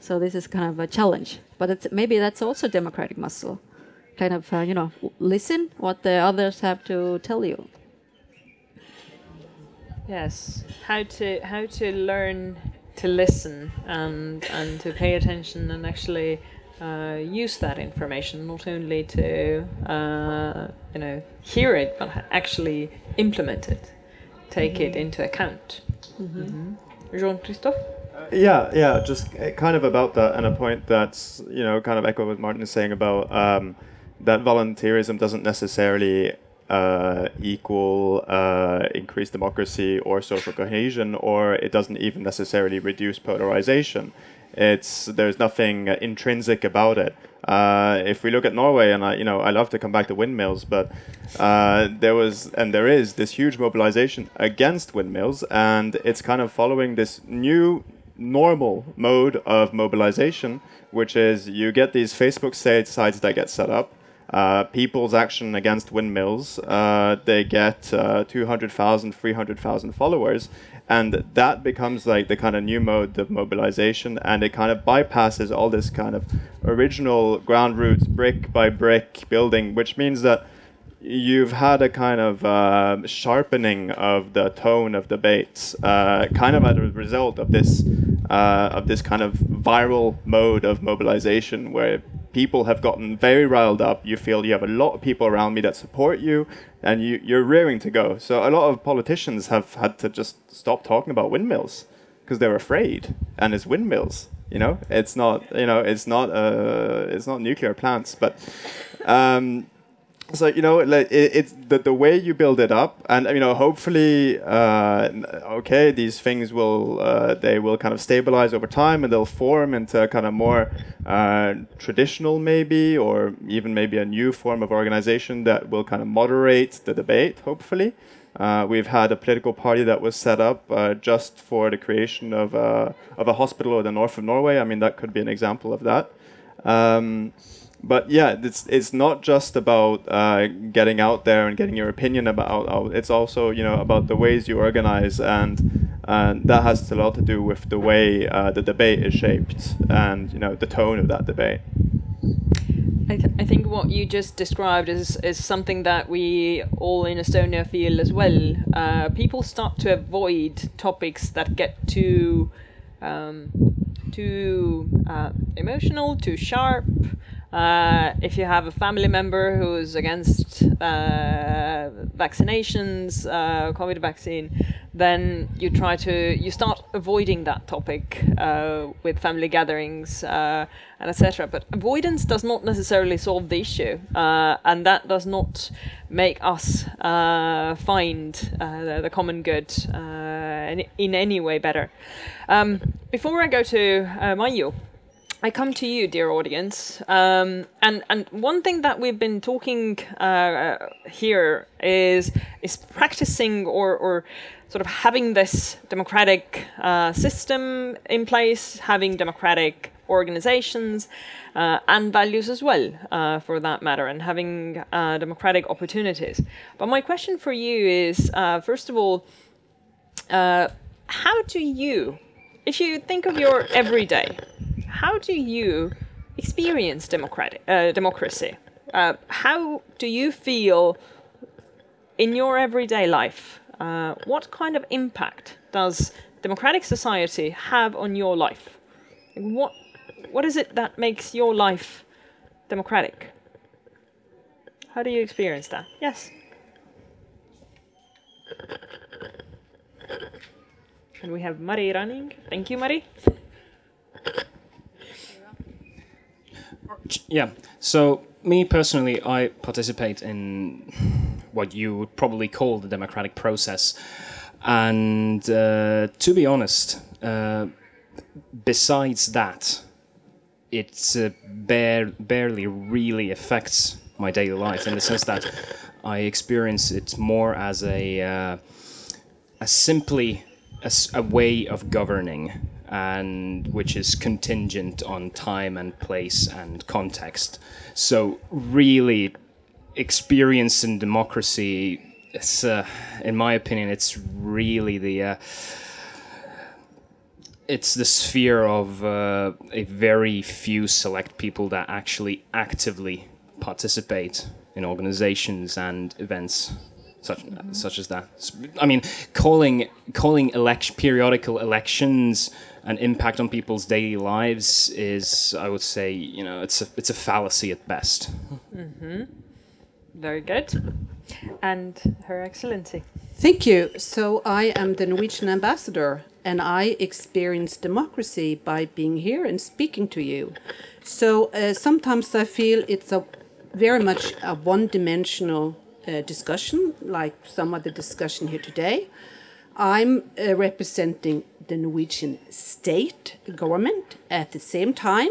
So this is kind of a challenge, but it's, maybe that's also democratic muscle. Kind of, uh, you know, listen what the others have to tell you. Yes, how to how to learn to listen and and to pay attention and actually uh, use that information not only to uh, you know hear it but actually implement it, take it into account. Mm-hmm. Jean Christophe. Yeah, yeah, just uh, kind of about that, and a point that's you know kind of echo what Martin is saying about um, that volunteerism doesn't necessarily uh, equal uh, increased democracy or social cohesion, or it doesn't even necessarily reduce polarization. It's there's nothing uh, intrinsic about it. Uh, if we look at Norway, and I, you know, I love to come back to windmills, but uh, there was and there is this huge mobilization against windmills, and it's kind of following this new normal mode of mobilization, which is you get these Facebook sites that get set up, uh, People's Action Against Windmills, uh, they get uh, 200,000, 300,000 followers. And that becomes like the kind of new mode of mobilization, and it kind of bypasses all this kind of original ground roots, brick by brick building, which means that you've had a kind of uh, sharpening of the tone of debates, uh, kind of as a result of this uh, of this kind of viral mode of mobilization, where people have gotten very riled up. You feel you have a lot of people around me that support you, and you, you're rearing to go. So a lot of politicians have had to just stop talking about windmills because they're afraid, and it's windmills. You know, it's not. You know, it's not. Uh, it's not nuclear plants, but. Um, so you know like it, it's the, the way you build it up and you know hopefully uh, okay these things will uh, they will kind of stabilize over time and they'll form into kind of more uh, traditional maybe or even maybe a new form of organization that will kind of moderate the debate hopefully uh, we've had a political party that was set up uh, just for the creation of, uh, of a hospital in the north of Norway. I mean, that could be an example of that. Um, but yeah, it's it's not just about uh, getting out there and getting your opinion about. It's also you know about the ways you organize, and and that has a lot to do with the way uh, the debate is shaped, and you know the tone of that debate. I, th- I think what you just described is is something that we all in Estonia feel as well. Uh, people start to avoid topics that get too um, too uh, emotional, too sharp. Uh, if you have a family member who's against uh, vaccinations, uh, COVID vaccine, then you try to you start avoiding that topic uh, with family gatherings uh, and etc. But avoidance does not necessarily solve the issue, uh, and that does not make us find the, the, common good in, in, any way better. Um, before I go to uh, Mayu, I come to you, dear audience, um, and and one thing that we've been talking uh, here is is practicing or or sort of having this democratic uh, system in place, having democratic organizations uh, and values as well, uh, for that matter, and having uh, democratic opportunities. But my question for you is, uh, first of all, uh, how do you, if you think of your everyday how do you experience democratic uh, democracy? Uh, how do you feel in your everyday life? Uh, what kind of impact does democratic society have on your life? What what is it that makes your life democratic? How do you experience that? Yes. And we have Mari running. Thank you, Mari. Yeah. So me personally, I participate in what you would probably call the democratic process, and uh, to be honest, uh, besides that, it uh, bare, barely really affects my daily life in the sense that I experience it more as a uh, a simply a, a way of governing and which is contingent on time and place and context. So really, experience in democracy, it's, uh, in my opinion, it's really the uh, it's the sphere of uh, a very few select people that actually actively participate in organizations and events such mm-hmm. such as that. I mean, calling calling election periodical elections an impact on people's daily lives is, I would say, you know, it's a it's a fallacy at best. Mm-hmm. Very good. And Her Excellency. Thank you. So I am the Norwegian ambassador, and I experience democracy by being here and speaking to you. So uh, sometimes I feel it's a very much a one-dimensional uh, discussion, like some of the discussion here today. I'm uh, representing the Norwegian state government. At the same time,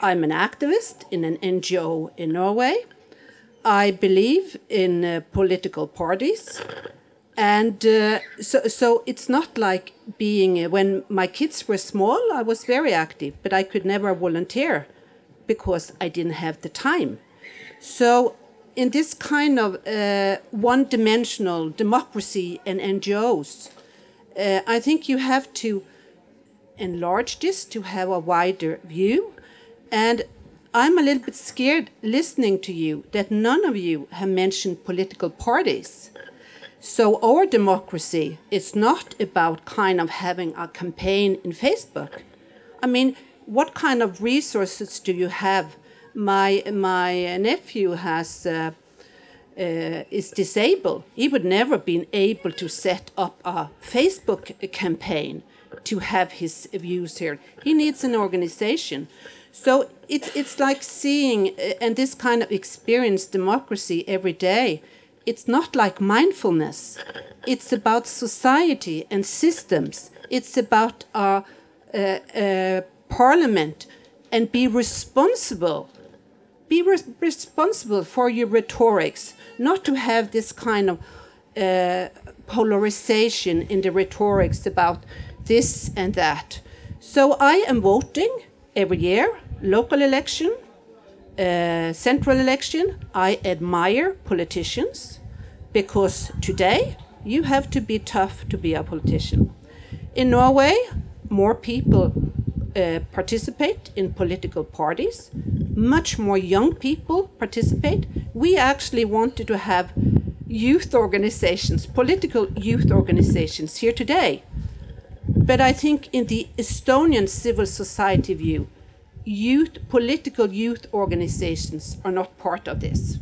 I'm an activist in an NGO in Norway. I believe in uh, political parties. And uh, so, so it's not like being, uh, when my kids were small, I was very active, but I could never volunteer because I didn't have the time. So, in this kind of uh, one dimensional democracy and NGOs, uh, I think you have to enlarge this to have a wider view. And I'm a little bit scared listening to you that none of you have mentioned political parties. So our democracy is not about kind of having a campaign in Facebook. I mean, what kind of resources do you have? My my nephew has uh, uh, is disabled. He would never been able to set up a Facebook campaign to have his views here. He needs an organization. So it's it's like seeing uh, and this kind of experience democracy every day. It's not like mindfulness. It's about society and systems. It's about our uh, uh, parliament and be responsible. Be res responsible for your rhetorics, not to have this kind of uh, polarization in the rhetorics about this and that. So I am voting every year, local election, uh, central election. I admire politicians because today you have to be tough to be a politician. In Norway, more people uh, participate in political parties. Much more young people participate. We actually wanted to have youth organizations, political youth organizations here today. But I think in the Estonian civil society view, youth, political youth organizations are not part of this.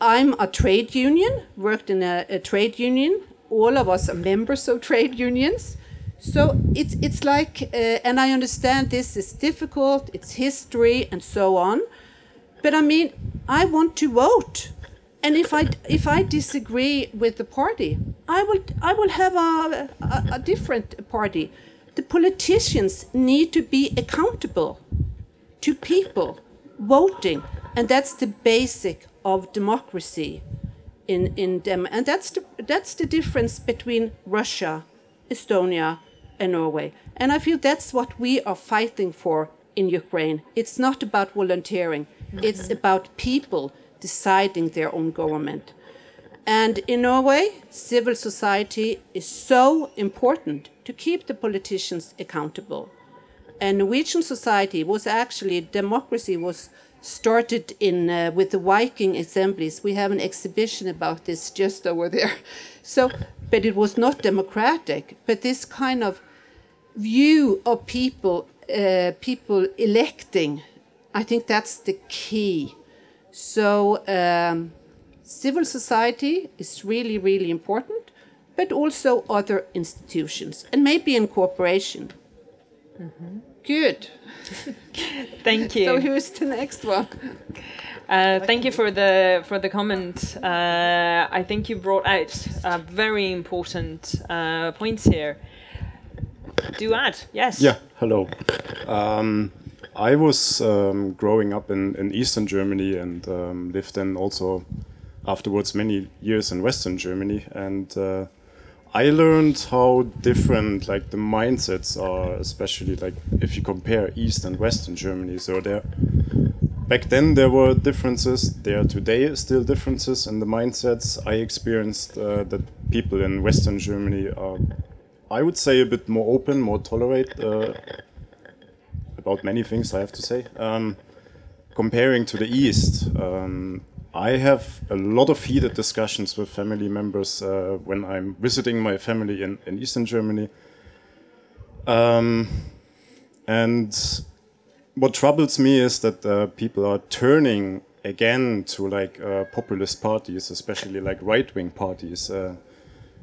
I'm a trade union, worked in a, a trade union. All of us are members of trade unions. So it's it's like, uh, and I understand this is difficult. It's history and so on, but I mean, I want to vote, and if I if I disagree with the party, I will I will have a, a, a different party. The politicians need to be accountable to people voting, and that's the basic of democracy in in dem, and that's the that's the difference between Russia, Estonia, and Norway. And I feel that's what we are fighting for in Ukraine. It's not about volunteering, it's about people deciding their own government. And in Norway, civil society is so important to keep the politicians accountable. And Norwegian society was actually, democracy was started in uh, with the Viking assemblies. We have an exhibition about this just over there. So, but it was not democratic. But this kind of view of people, uh, people electing, I think that's the key. So um, civil society is really, really important, but also other institutions and maybe in cooperation. Mm-hmm. Good. Thank you. So who's the next one? Uh, thank you for the for the comment. Uh, I think you brought out uh, very important uh, points here. Do add, yes. Yeah, hello. Um, I was um, growing up in, in Eastern Germany and um, lived then also afterwards many years in Western Germany. And uh, I learned how different like the mindsets are, especially like if you compare East and Western Germany. So there, back then there were differences. There are today still differences in the mindsets. I experienced uh, that people in Western Germany are I would say a bit more open, more tolerate uh, about many things. I have to say. Um, comparing to the East, um, I have a lot of heated discussions with family members uh, when I'm visiting my family in, in Eastern Germany. Um, and what troubles me is that uh, people are turning again to like uh, populist parties, especially like right wing parties.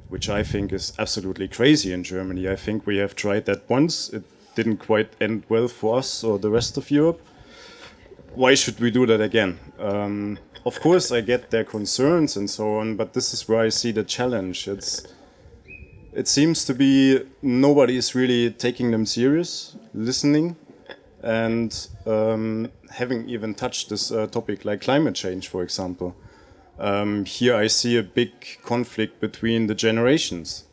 Which I think is absolutely crazy in Germany. I think we have tried that once. It didn't quite end well for us or the rest of Europe. Why should we do that again? Um, of course, I get their concerns and so on, but this is where I see the challenge. It's it seems to be nobody is really taking them serious, listening, and um, having even touched this uh, topic like climate change, for example. Um, here I see a big conflict between the generations.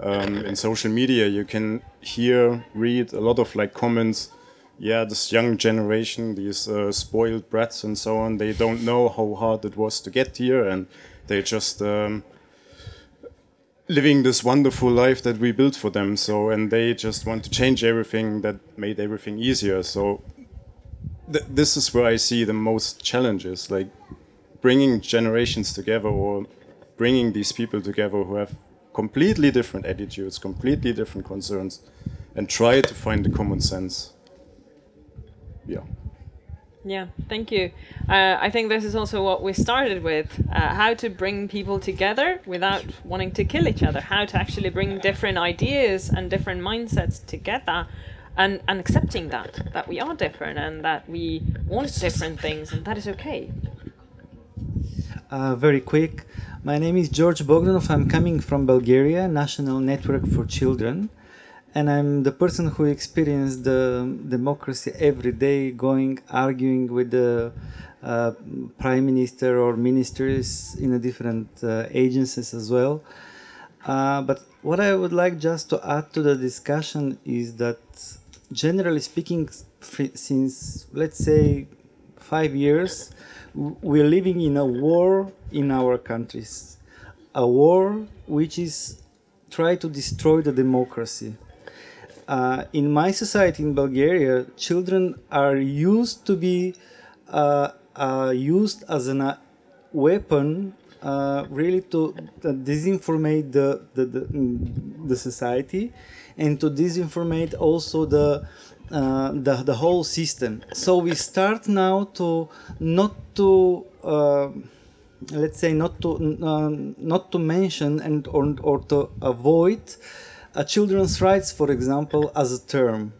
Um, in social media, you can hear, read a lot of like comments yeah, this young generation, these uh, spoiled brats and so on, they don't know how hard it was to get here, and they just um, living this wonderful life that we built for them. So, and they just want to change everything that made everything easier. So, th- this is where I see the most challenges, like bringing generations together or bringing these people together who have completely different attitudes, completely different concerns, and try to find the common sense. Yeah. Yeah, thank you. Uh, I think this is also what we started with uh, how to bring people together without wanting to kill each other, how to actually bring different ideas and different mindsets together. And, and accepting that that we are different and that we want different things and that is okay uh, very quick. My name is George Bogdanov. I'm coming from Bulgaria National Network for Children. And I'm the person who experienced the democracy every day, going arguing with the uh, prime minister or ministers in the different uh, agencies as well. Uh, but what I would like just to add to the discussion is that, generally speaking, since let's say five years, we're living in a war in our countries, a war which is try to destroy the democracy. Uh, in my society in Bulgaria, children are used to be uh, uh, used as a uh, weapon, uh, really to disinformate the, the, the, mm, the, society and to disinformate also the, uh, the, the whole system. So we start now to not to let's say not to not to mention and or, or to avoid a children's rights, for example, as a term.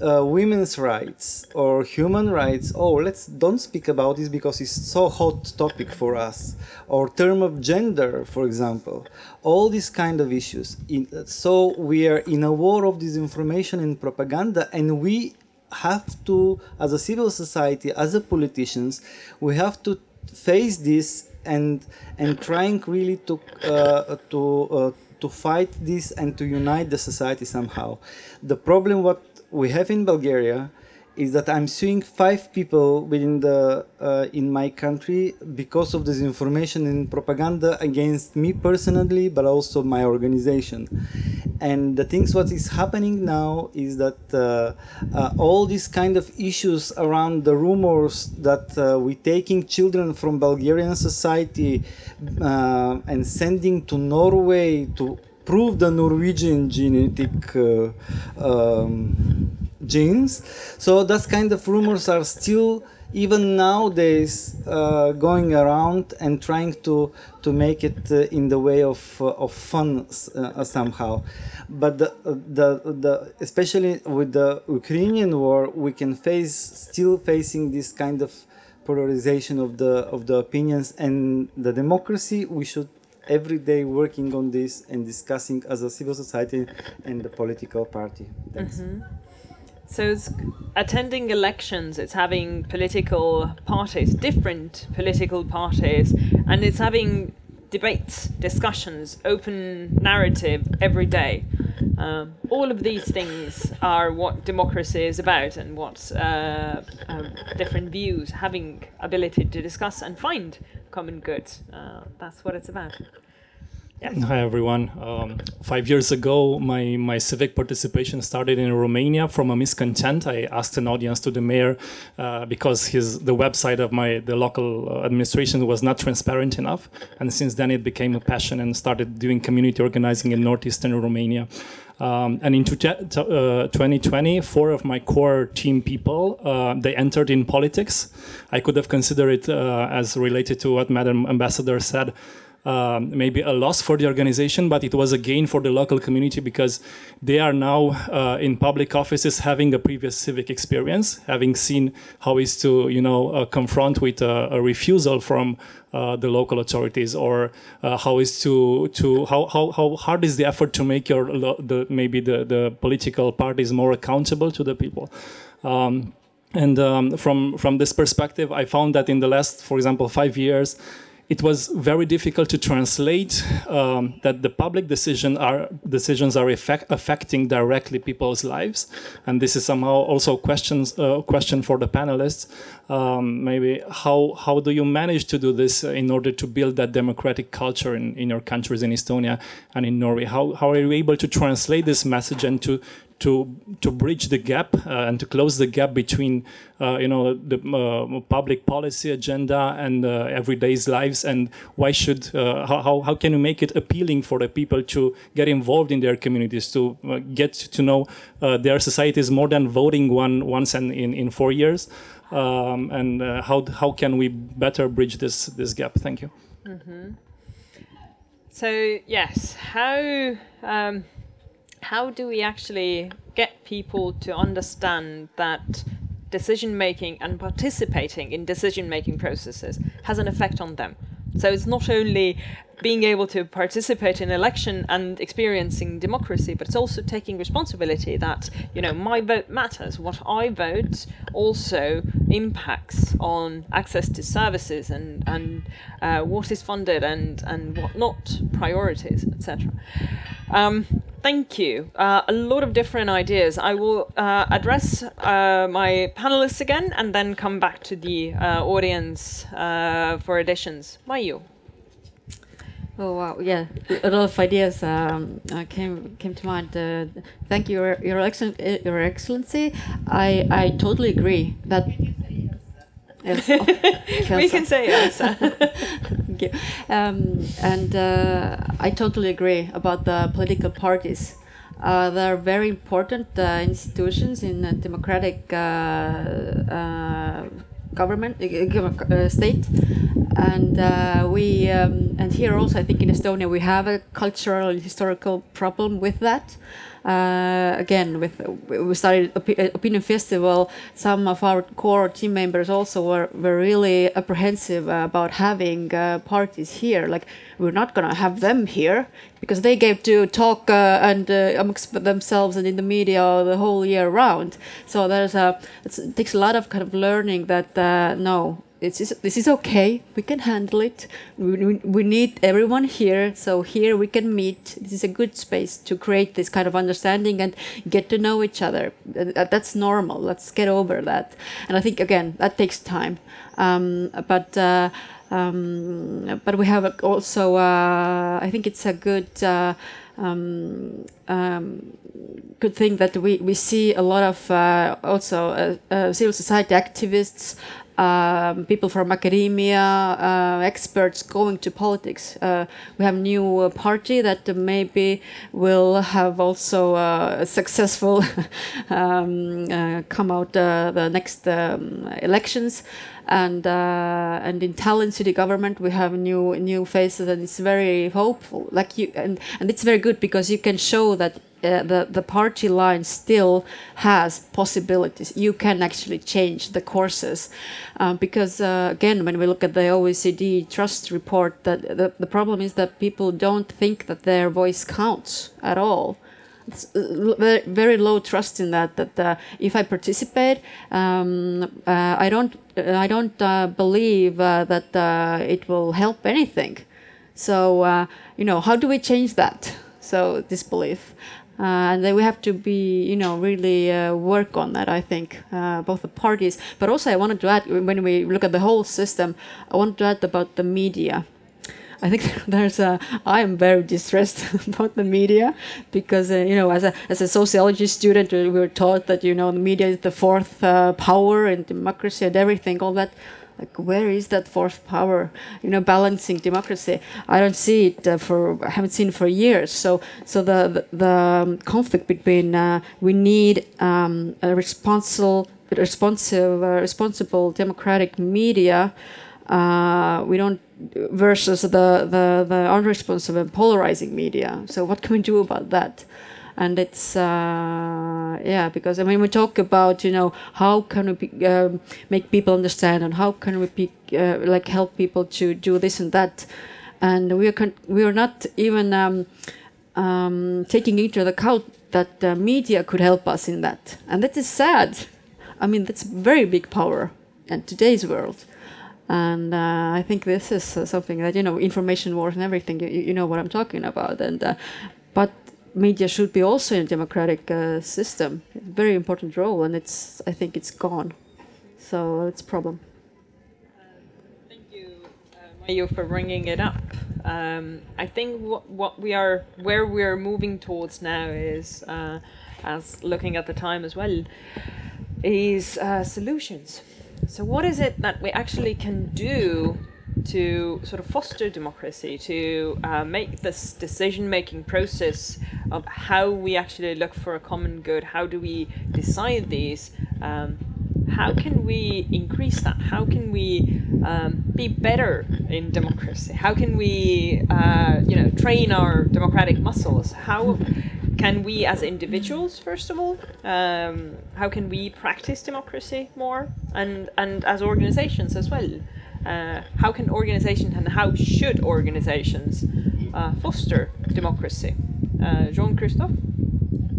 Uh, women's rights or human rights. Oh let's don't speak about this because it's so hot topic for us. Or term of gender for example. All these kind of issues. In, so we are in a war of disinformation and propaganda and we have to as a civil society as a politicians we have to face this and and trying really to uh, to uh, to fight this and to unite the society somehow. The problem what we have in Bulgaria is that I'm suing five people within the uh, in my country because of disinformation and propaganda against me personally, but also my organization. And the things what is happening now is that uh, uh, all these kind of issues around the rumors that uh, we taking children from Bulgarian society uh, and sending to Norway to prove the Norwegian genetic uh, um, genes. So that kind of rumors are still even nowadays uh, going around and trying to to make it uh, in the way of uh, of fun uh, somehow. But the, the the especially with the Ukrainian war, we can face still facing this kind of polarization of the of the opinions and the democracy. We should every day working on this and discussing as a civil society and the political party. Mm-hmm. So it's attending elections, it's having political parties, different political parties, and it's having debates, discussions, open narrative every day. Um, all of these things are what democracy is about and what uh, um, different views having ability to discuss and find common good. Uh, that's what it's about. Yes. Hi everyone. Um, five years ago, my, my civic participation started in Romania from a miscontent. I asked an audience to the mayor uh, because his the website of my the local uh, administration was not transparent enough, and since then it became a passion and started doing community organizing in northeastern Romania. Um, and in uh, 2020, four of my core team people uh, they entered in politics. I could have considered it uh, as related to what Madam Ambassador said um, maybe a loss for the organization, but it was a gain for the local community because they are now uh, in public offices having a previous civic experience, having seen how is to you know uh, confront with a, a refusal from uh, the local authorities, or uh, how is to to how, how how hard is the effort to make your the maybe the the political parties more accountable to the people. Um, and um, from from this perspective, I found that in the last, for example, five years, it was very difficult to translate um, that the public decision are decisions are effect, affecting directly people's lives, and this is somehow also questions uh, question for the panelists. Um, maybe how how do you manage to do this in order to build that democratic culture in, in your countries in Estonia and in Norway? How how are you able to translate this message and to to to bridge the gap uh, and to close the gap between uh, you know the uh, public policy agenda and uh, everyday's lives and why should uh, how, how can you make it appealing for the people to get involved in their communities to uh, get to know their societies more than voting one once and in, in four years um, and how how can we better bridge this this gap thank you mm -hmm. so yes how um, how do we actually get people to understand that decision making and participating in decision making processes has an effect on them? So it's not only being able to participate in election and experiencing democracy, but it's also taking responsibility that, you know, my vote matters. What I vote also impacts on access to services and, and uh, what is funded and, and what not, priorities, etc. Um, thank you. Uh, a lot of different ideas. I will uh, address uh, my panelists again and then come back to the uh, audience uh, for additions. Mayu. Oh wow! Yeah, a lot of ideas um, uh, came came to mind. Uh, thank you, Your Your, Your Excellency. I I totally agree that. Yes, oh, we can say yes. Thank you. Um, and uh, I totally agree about the political parties. Uh, they're very important uh, institutions in a democratic uh, government uh, uh, state and uh, we um, and here also I think in Estonia we have a cultural and historical problem with that. Uh, again with we started Opi opinion festival. Some of our core team members also were, were really apprehensive about having uh, parties here. Like we're not gonna have them here because they gave to talk uh, and uh, amongst themselves and in the media the whole year round. So there's a it takes a lot of kind of learning that uh, no it's, this is okay. We can handle it. We, we, we need everyone here. So here we can meet. This is a good space to create this kind of understanding and get to know each other. That's normal. Let's get over that. And I think, again, that takes time. Um, but uh, um, but we have also, uh, I think it's a good uh, um, um, good thing that we, we see a lot of uh, also uh, uh, civil society activists um, people from academia, uh, experts going to politics. Uh, we have new uh, party that maybe will have also uh, a successful um, uh, come out uh, the next um, elections. And and in Tallinn city government we have new new faces and it's very hopeful. Like you and and it's very good because you can show that uh, the the party line still has possibilities. You can actually change the courses, um, because uh, again, when we look at the OECD Trust report, that the the problem is that people don't think that their voice counts at all. It's uh, very, low trust in that. That uh, if I participate, um, uh, I don't I don't believe that it will help anything. So you know, how do we change that? So disbelief. Uh, and then we have to be, you know, really uh, work on that. I think uh, both the parties, but also I wanted to add when we look at the whole system, I wanted to add about the media. I think there's a. I am very distressed about the media because uh, you know, as a as a sociology student, we were taught that you know the media is the fourth uh, power in democracy and everything, all that like where is that fourth power you know balancing democracy? I don't see it uh, for i haven't seen it for years. So so the the, the um, conflict between uh, we need um, a responsible responsive uh, responsible democratic media uh, we don't versus the the the unresponsive and polarizing media. So what can we do about that and it's uh, yeah because I mean we talk about you know how can we um, make people understand and how can we uh, like help people to do this and that, and we are we are not even um, um, taking into account that media could help us in that, and that is sad. I mean that's very big power in today's world. And uh, I think this is uh, something that you know, information wars and everything. You, you know what I'm talking about. And uh, but media should be also in a democratic uh, system. Very important role, and it's I think it's gone. So it's a problem. Thank you Mayu, for bringing it up. Um, I think what, what we are, where we're moving towards now is, uh, as looking at the time as well, is uh, solutions. So, what is it that we actually can do to sort of foster democracy, to uh, make this decision making process of how we actually look for a common good, how do we decide these? Um, how can we increase that? How can we um, be better in democracy? How can we, uh, you know, train our democratic muscles? How can we, as individuals, first of all, um, how can we practice democracy more, and and as organizations as well? Uh, how can organizations and how should organizations uh, foster democracy? Uh, Jean Christophe.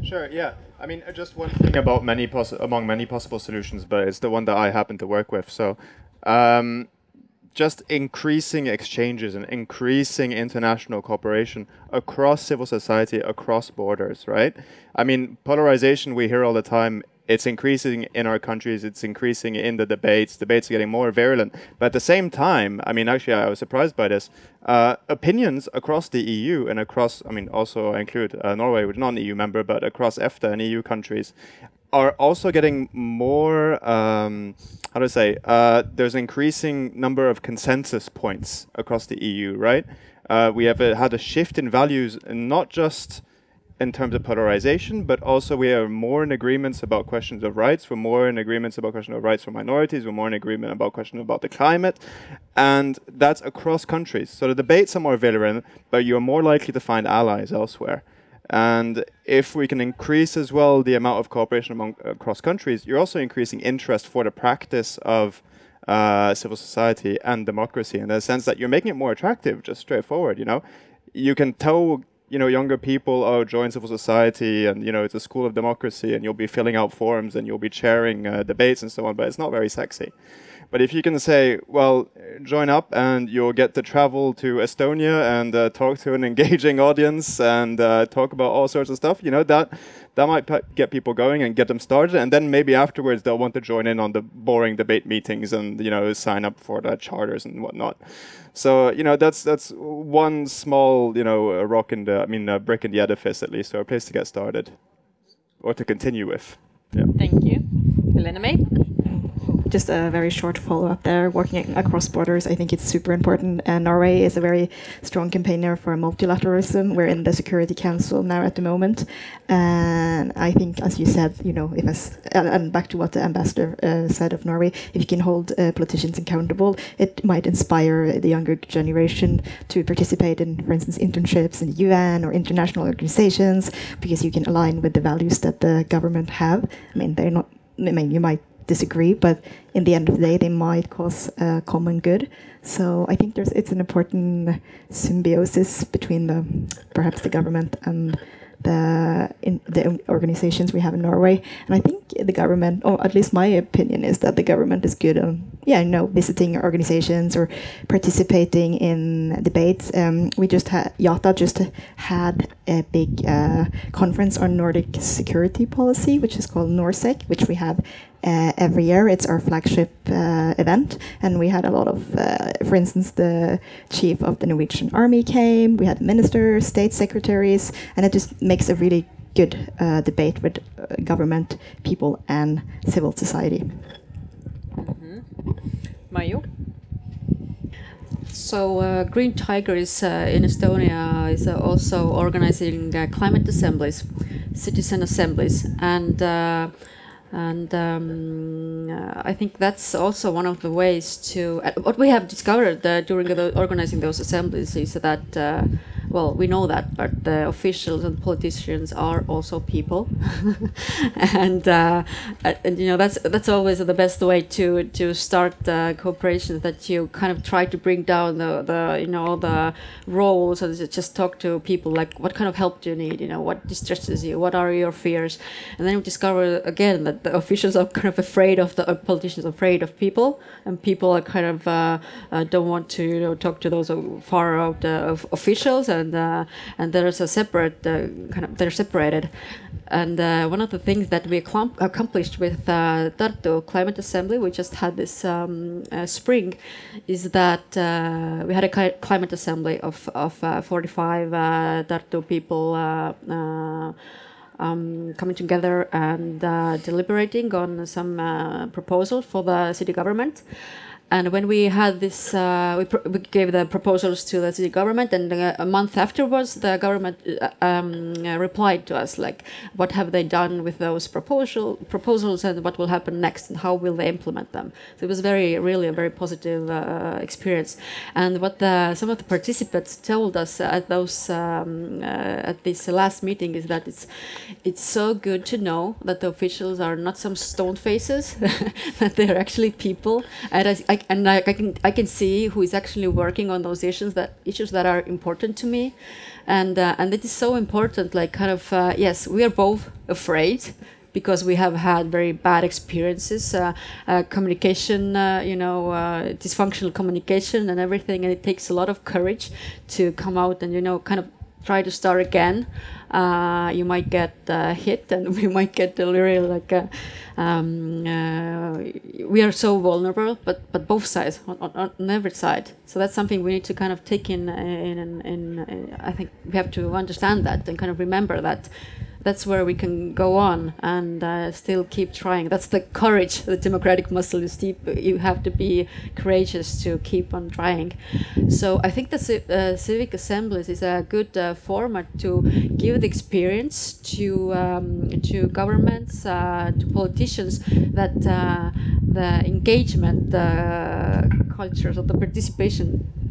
Sure. Yeah. I mean, just one thing about many among many possible solutions, but it's the one that I happen to work with. So, um, just increasing exchanges and increasing international cooperation across civil society, across borders, right? I mean, polarization we hear all the time it's increasing in our countries, it's increasing in the debates, debates are getting more virulent. But at the same time, I mean, actually, I was surprised by this. Uh, opinions across the EU and across, I mean, also I include uh, Norway, which is not an EU member, but across EFTA and EU countries, are also getting more, um, how do I say, uh, there's an increasing number of consensus points across the EU, right? Uh, we have a, had a shift in values, not just in terms of polarization, but also we are more in agreements about questions of rights. We're more in agreements about questions of rights for minorities. We're more in agreement about questions about the climate, and that's across countries. So the debates are more virulent, but you're more likely to find allies elsewhere. And if we can increase as well the amount of cooperation among across countries, you're also increasing interest for the practice of uh, civil society and democracy in the sense that you're making it more attractive, just straightforward. You know, you can tell you know younger people oh join civil society and you know it's a school of democracy and you'll be filling out forms and you'll be chairing uh, debates and so on but it's not very sexy but if you can say well join up and you'll get to travel to estonia and uh, talk to an engaging audience and uh, talk about all sorts of stuff you know that that might get people going and get them started and then maybe afterwards they'll want to join in on the boring debate meetings and you know sign up for the charters and whatnot so you know that's that's one small you know rock in the I mean brick in the edifice at least, or a place to get started, or to continue with. Yeah. Thank you, Helena May just a very short follow up there. Working across borders, I think it's super important. And Norway is a very strong campaigner for multilateralism. We're in the Security Council now at the moment, and I think, as you said, you know, if as and back to what the ambassador uh, said of Norway, if you can hold uh, politicians accountable, it might inspire the younger generation to participate in, for instance, internships in the UN or international organizations, because you can align with the values that the government have. I mean, they're not. I mean, you might disagree, but in the end of the day, they might cause a common good. So I think there's it's an important symbiosis between the perhaps the government and the in the organizations we have in Norway. And I think the government, or at least my opinion, is that the government is good on yeah, you know, visiting organizations or participating in debates. Um, we just had Yata just had a big uh, conference on Nordic security policy, which is called NorSec, which we have uh, every year. It's our flagship uh, event, and we had a lot of, uh, for instance, the chief of the Norwegian Army came. We had ministers, state secretaries, and it just makes a really good uh, debate with uh, government, people, and civil society. Mm-hmm. Mayu. So uh, Green Tiger is uh, in Estonia is uh, also organizing climate assemblies, citizen assemblies, and and um, uh, I think that's also one of the ways to. Uh, what we have discovered uh, during the organizing those assemblies is that well, we know that, but the officials and politicians are also people, and uh, and you know that's that's always the best way to to start uh, cooperation. That you kind of try to bring down the the you know the roles and just talk to people like what kind of help do you need? You know what distresses you? What are your fears? And then we discover again that the officials are kind of afraid of the uh, politicians, afraid of people, and people are kind of uh, uh, don't want to you know talk to those far out uh, officials, and uh, and there's a separate uh, kind of they're separated. And uh, one of the things that we accomplished with uh, Tartu Climate Assembly, we just had this um, spring, is that we had a climate assembly of, of uh, 45 uh, Tartu people um, coming together and uh, deliberating on some uh, proposal for the city government. And when we had this, uh, we, we gave the proposals to the city government, and uh, a month afterwards, the government uh, um, uh, replied to us like, "What have they done with those proposal proposals, and what will happen next, and how will they implement them?" So it was very, really a very positive uh, experience. And what the, some of the participants told us at those um, uh, at this last meeting is that it's it's so good to know that the officials are not some stone faces, that they're actually people, and I, I and I, I can I can see who is actually working on those issues that issues that are important to me, and uh, and it is so important. Like kind of uh, yes, we are both afraid because we have had very bad experiences, uh, uh, communication, uh, you know, uh, dysfunctional communication and everything, and it takes a lot of courage to come out and you know kind of try to start again. Uh, you might get uh, hit, and we might get really like a, um, uh, we are so vulnerable, but but both sides on, on, on every side. So that's something we need to kind of take in in, in, in I think we have to understand that and kind of remember that that's where we can go on and uh, still keep trying. That's the courage, the democratic muscle is deep. You have to be courageous to keep on trying. So I think the uh, civic assemblies is a good uh, format to give the experience to um, to governments, uh, to politicians that uh, the engagement uh, cultures of the participation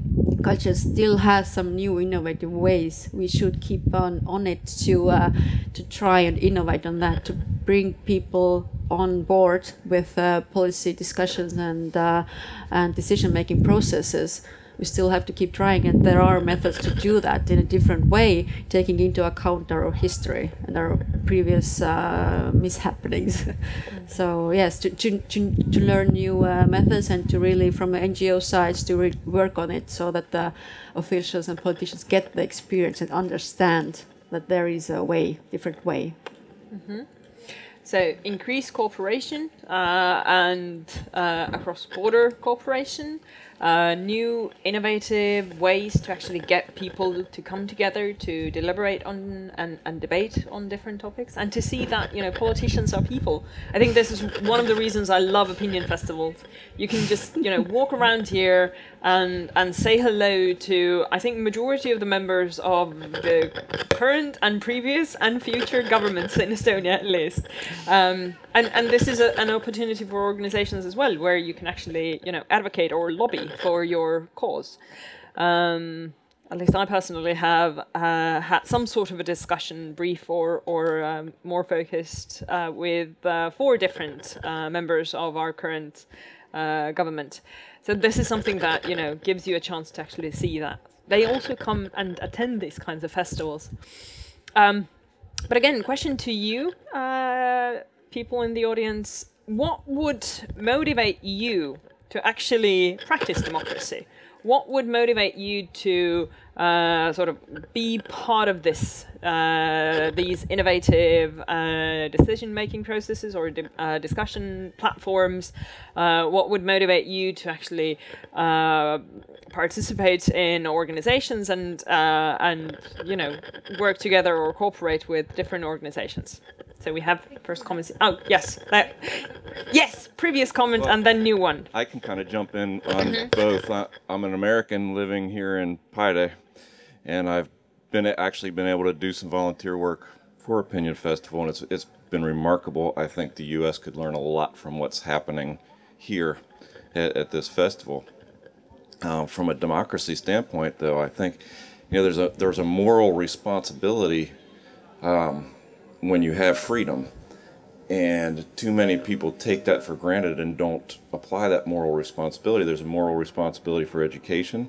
culture still has some new innovative ways. We should keep on on it to uh, to try and innovate on that to bring people on board with uh, policy discussions and uh, and decision making processes. We still have to keep trying, and there are methods to do that in a different way, taking into account our history and our previous uh, mishappenings. so yes, to, to, to, to learn new uh, methods and to really, from the NGO sides, to re- work on it so that the officials and politicians get the experience and understand that there is a way, different way. Mm-hmm. So increased cooperation uh, and uh, across-border cooperation, uh, new innovative ways to actually get people to come together to deliberate on and, and debate on different topics, and to see that you know politicians are people. I think this is one of the reasons I love opinion festivals. You can just you know walk around here and and say hello to I think majority of the members of the current and previous and future governments in Estonia at least. Um, and and this is a, an opportunity for organizations as well where you can actually you know advocate or lobby for your cause. Um, at least I personally have uh, had some sort of a discussion, brief or or um, more focused, uh, with uh, four different uh, members of our current uh, government. So this is something that you know gives you a chance to actually see that they also come and attend these kinds of festivals. Um, but again, question to you, uh, people in the audience: What would motivate you to actually practice democracy? What would motivate you to uh, sort of be part of this, uh, these innovative uh, decision-making processes or di- uh, discussion platforms? Uh, what would motivate you to actually uh, participate in organizations and and you know work together or cooperate with different organizations? So we have first comments. Oh yes, that, yes. Previous comment Well, and then new one. I can kind of jump in on Mhm. both. I, I'm an American living here in Paide, and I've been actually been able to do some volunteer work for Opinion Festival, and it's it's been remarkable. I think the U.S. could learn a lot from what's happening here at, at this festival. Uh, from a democracy standpoint, though, I think you know, there's a there's a moral responsibility um, when you have freedom, and too many people take that for granted and don't apply that moral responsibility. There's a moral responsibility for education,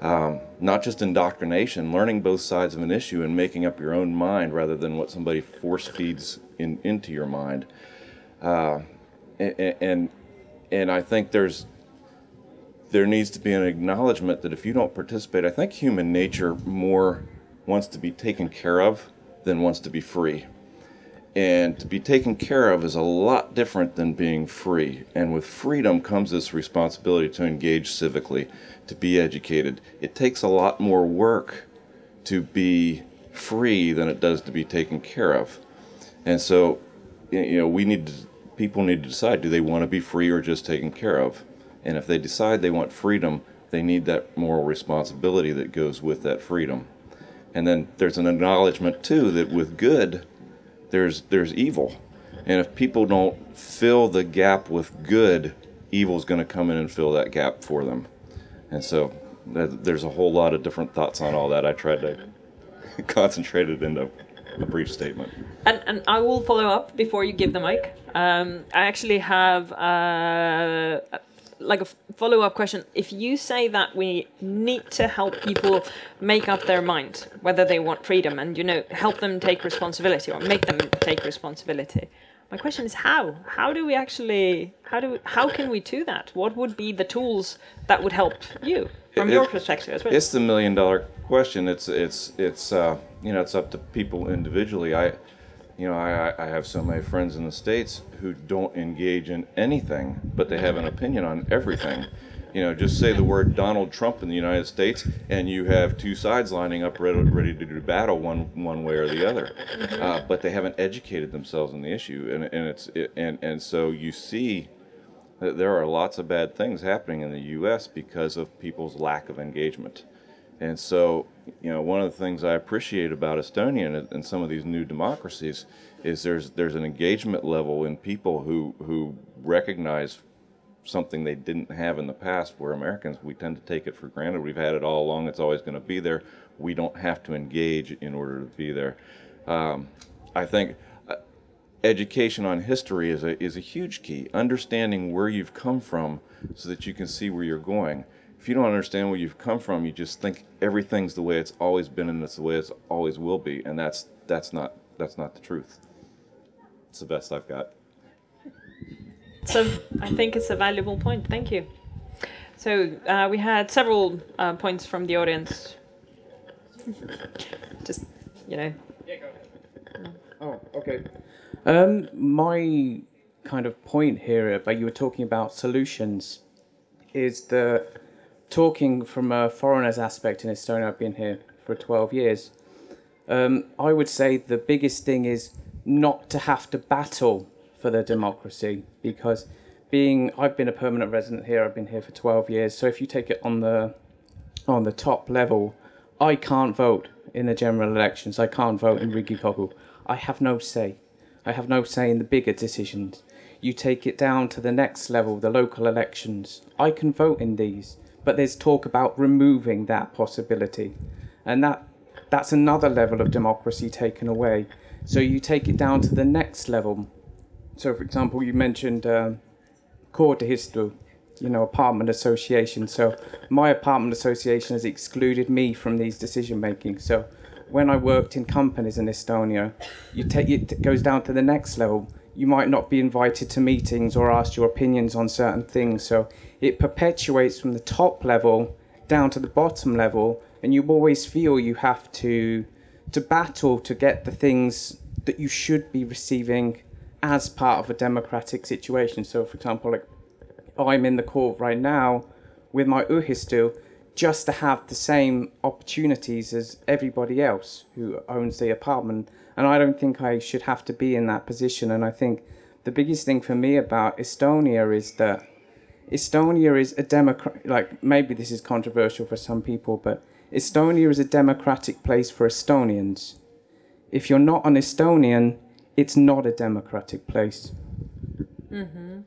um, not just indoctrination, learning both sides of an issue and making up your own mind rather than what somebody force feeds in, into your mind. Uh, and, and and I think there's there needs to be an acknowledgement that if you don't participate, I think human nature more wants to be taken care of than wants to be free. And to be taken care of is a lot different than being free. And with freedom comes this responsibility to engage civically, to be educated. It takes a lot more work to be free than it does to be taken care of. And so, you know, we need to, people need to decide do they want to be free or just taken care of? And if they decide they want freedom, they need that moral responsibility that goes with that freedom. And then there's an acknowledgement too that with good, there's there's evil. And if people don't fill the gap with good, evil's going to come in and fill that gap for them. And so there's a whole lot of different thoughts on all that. I tried to concentrate it into a brief statement. And, and I will follow up before you give the mic. Um, I actually have uh, like a follow up question. If you say that we need to help people make up their mind whether they want freedom and you know help them take responsibility or make them take responsibility, my question is how? How do we actually how do how can we do that? What would be the tools that would help you from It- your perspective as well? It's the million dollar question. It's it's it's uh, you know it's up to people individually. I you know I, I have so many friends in the states who don't engage in anything, but they have an opinion on everything. You know, just say the word Donald Trump in the United States, and you have two sides lining up ready, ready to do battle one one way or the other. Uh, but they haven't educated themselves on the issue, and and it's it, and and so you see that there are lots of bad things happening in the U.S. because of people's lack of engagement. And so, you know, one of the things I appreciate about Estonia and, and some of these new democracies is there's there's an engagement level in people who who recognize something they didn't have in the past. Where Americans we tend to take it for granted. We've had it all along. It's always going to be there. We don't have to engage in order to be there. Um, I think uh, education on history is a is a huge key. Understanding where you've come from so that you can see where you're going. If you don't understand where you've come from, you just think everything's the way it's always been and it's the way it's always will be, and that's that's not that's not the truth. It's the best I've got. So I think it's a valuable point. Thank you. So uh, we had several uh, points from the audience. Just you know. Oh, okay. Um, my kind of point here about you were talking about solutions is the talking from a foreigner's aspect in Estonia. I've been here for 12 years. Um, I would say the biggest thing is not to have to battle for the democracy because being I've been a permanent resident here. I've been here for 12 years. So if you take it on the on the top level, I can't vote in the general elections. I can't vote in Riigikogu. I have no say. I have no say in the bigger decisions. You take it down to the next level, the local elections. I can vote in these, but there's talk about removing that possibility. And that that's another level of democracy taken away. So you take it down to the next level. So, for example, you mentioned um, korteriühistu, you know, apartment association. So my apartment association has excluded me from these decision making. So when I worked in companies in Estonia, you take it goes down to the next level. You might not be invited to meetings or asked your opinions on certain things. So it perpetuates from the top level down to the bottom level, and you always feel you have to to battle to get the things that you should be receiving as part of a democratic situation. So, for example, like I'm in the court right now with my ühistu just to have the same opportunities as everybody else who owns the apartment. And I don't think I should have to be in that position. And I think the biggest thing for me about Estonia is that Estonia is a democrat. Like maybe this is controversial for some people, but Estonia is a democratic place for Estonians. If you're not an Estonian, it's not a democratic place. hmm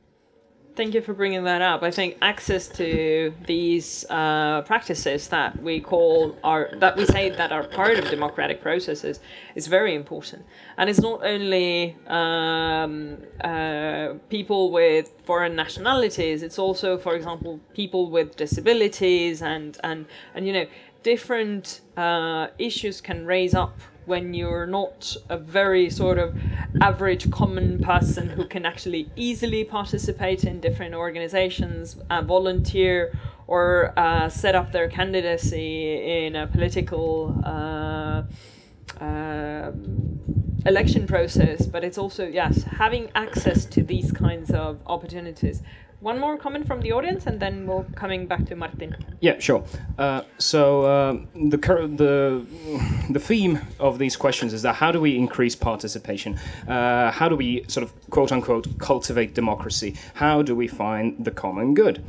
Thank you for bringing that up. I think access to these uh, practices that we call are that we say that are part of democratic processes is very important, and it's not only um, uh, people with foreign nationalities. It's also, for example, people with disabilities and and and you know different uh, issues can raise up when you're not a very sort of average common person who can actually easily participate in different organizations, uh, volunteer, or uh, set up their candidacy in a political uh, uh, election process. But it's also, yes, having access to these kinds of opportunities one more comment from the audience, and then we'll coming back to Martin. Yeah, sure. Uh, so uh, the the the theme of these questions is that how do we increase participation? Uh, how do we sort of quote unquote cultivate democracy? How do we find the common good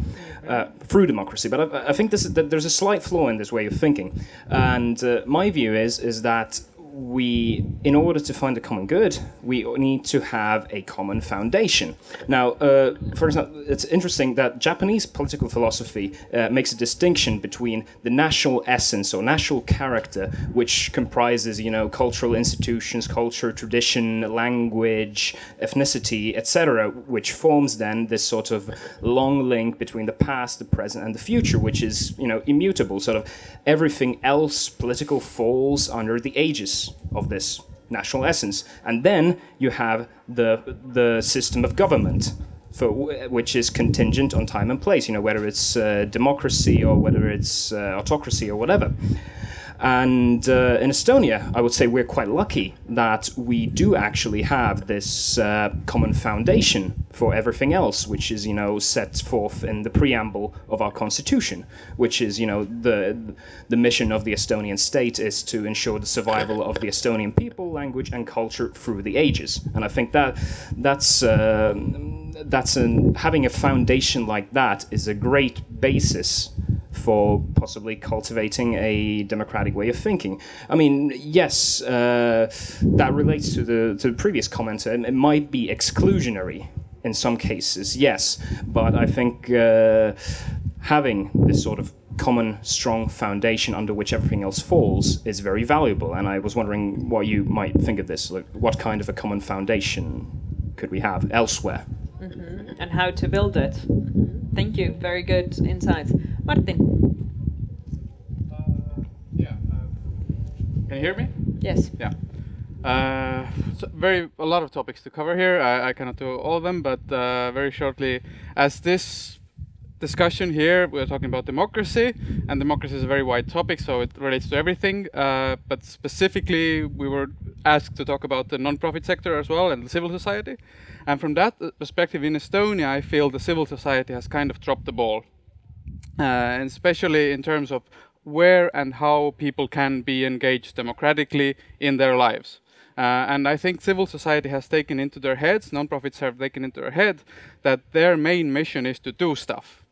uh, through democracy? But I, I think this is, that there's a slight flaw in this way of thinking, and uh, my view is is that we, in order to find a common good, we need to have a common foundation. Now, uh, for example, it's interesting that Japanese political philosophy uh, makes a distinction between the national essence or national character, which comprises, you know, cultural institutions, culture, tradition, language, ethnicity, etc., which forms then this sort of long link between the past, the present, and the future, which is, you know, immutable. Sort of everything else political falls under the aegis of this national essence. And then you have the, the system of government, for, which is contingent on time and place, you know, whether it's uh, democracy or whether it's uh, autocracy or whatever. And uh, in Estonia, I would say we're quite lucky that we do actually have this uh, common foundation for everything else, which is, you know, set forth in the preamble of our constitution, which is, you know, the the mission of the Estonian state is to ensure the survival of the Estonian people, language, and culture through the ages. And I think that that's uh, that's an, having a foundation like that is a great basis for possibly cultivating a democratic way of thinking. I mean, yes, uh, that relates to the to the previous comment. it might be exclusionary in some cases, yes, but I think uh, having this sort of common strong foundation under which everything else falls is very valuable and i was wondering what you might think of this like what kind of a common foundation could we have elsewhere mm-hmm. and how to build it thank you very good insights Martin. Uh, yeah. Uh, can you hear me? Yes. Yeah. Uh, so very a lot of topics to cover here. I, I cannot do all of them, but uh, very shortly, as this discussion here, we're talking about democracy, and democracy is a very wide topic, so it relates to everything. Uh, but specifically, we were asked to talk about the non-profit sector as well and the civil society. And from that perspective, in Estonia, I feel the civil society has kind of dropped the ball uh, and especially in terms of where and how people can be engaged democratically in their lives. Uh, and I think civil society has taken into their heads, nonprofits have taken into their head, that their main mission is to do stuff.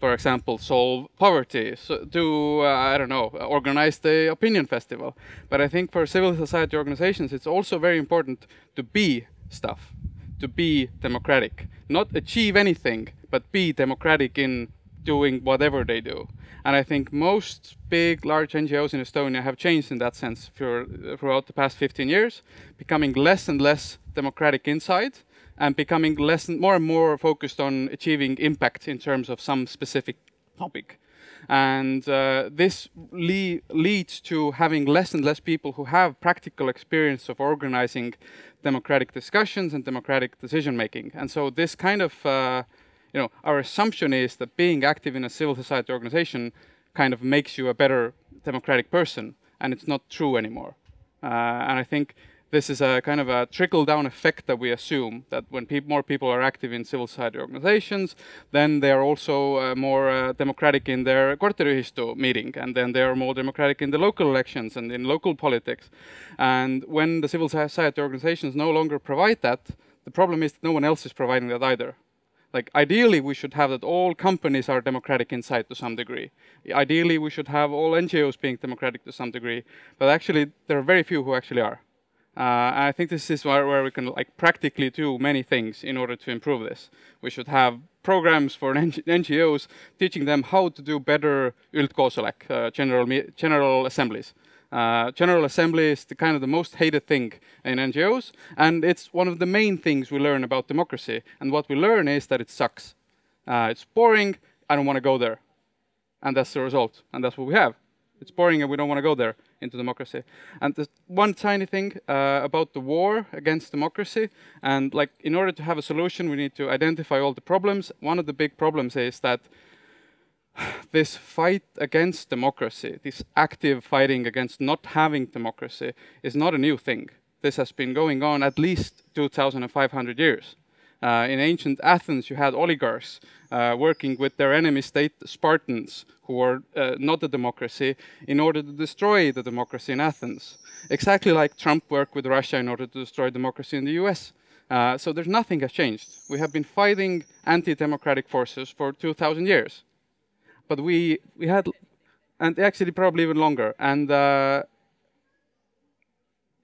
For example, solve poverty, so do, uh, I don't know, organize the opinion festival. But I think for civil society organizations, it's also very important to be stuff, to be democratic. Not achieve anything, but be democratic in doing whatever they do. And I think most big, large NGOs in Estonia have changed in that sense for, throughout the past 15 years, becoming less and less democratic inside and becoming less and more and more focused on achieving impact in terms of some specific topic. And uh, this le leads to having less and less people who have practical experience of organizing democratic discussions and democratic decision making. And so this kind of uh, you know, our assumption is that being active in a civil society organization kind of makes you a better democratic person, and it's not true anymore. Uh, and I think this is a kind of a trickle down effect that we assume that when pe more people are active in civil society organizations, then they are also uh, more uh, democratic in their korteriühistu meeting, and then they are more democratic in the local elections and in local politics. And when the civil society organizations no longer provide that, the problem is that no one else is providing that either. Like ideally, we should have that all companies are democratic inside to some degree. Ideally, we should have all NGOs being democratic to some degree. But actually, there are very few who actually are. Uh, I think this is where, where we can like practically do many things in order to improve this. We should have programs for NGOs teaching them how to do better üldkoosolek, uh, general general assemblies. Uh, general assembly is the kind of the most hated thing in NGOs, and it's one of the main things we learn about democracy. And what we learn is that it sucks. Uh, it's boring. I don't want to go there, and that's the result. And that's what we have. It's boring, and we don't want to go there into democracy. And there's one tiny thing uh, about the war against democracy, and like in order to have a solution, we need to identify all the problems. One of the big problems is that this fight against democracy, this active fighting against not having democracy, is not a new thing. This has been going on at least 2,500 years. Uh, in ancient Athens, you had oligarchs uh, working with their enemy state, Spartans, who were uh, not a democracy, in order to destroy the democracy in Athens. Exactly like Trump worked with Russia in order to destroy democracy in the US. Uh, so there's nothing has changed. We have been fighting anti-democratic forces for 2,000 years but we we had and actually probably even longer and uh,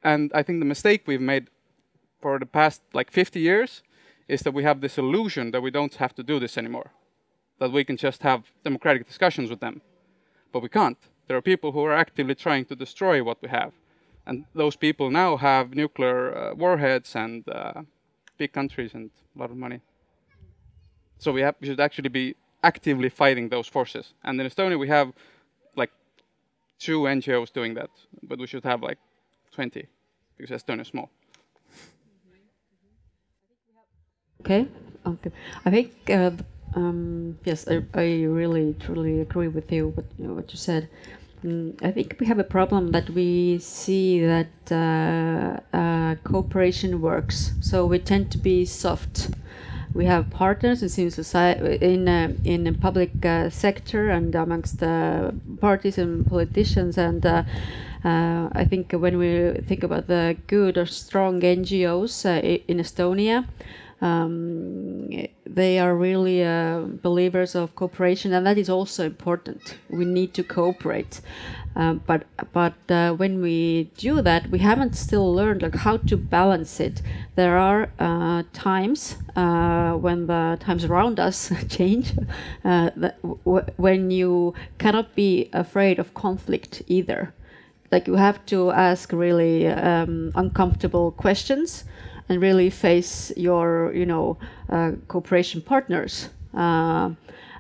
and I think the mistake we've made for the past like 50 years is that we have this illusion that we don't have to do this anymore that we can just have democratic discussions with them but we can't there are people who are actively trying to destroy what we have and those people now have nuclear uh, warheads and uh, big countries and a lot of money so we have we should actually be actively fighting those forces. And in Estonia, we have like two NGOs doing that, but we should have like 20 because Estonia is small. Okay. Okay. I think uh, um, yes, I, I really truly agree with you what what you said. Mm, I think we have a problem that we see that uh, uh, cooperation works, so we tend to be soft we have partners in civil society in uh, in the public uh, sector and amongst the parties and politicians and uh, uh I think when we think about the good or strong NGOs uh, in Estonia um, they are really uh, believers of cooperation, and that is also important. We need to cooperate, um, but but uh, when we do that, we haven't still learned like how to balance it. There are uh, times uh, when the times around us change, uh, when you cannot be afraid of conflict either. Like you have to ask really um, uncomfortable questions and really face your you know uh, cooperation partners. Uh,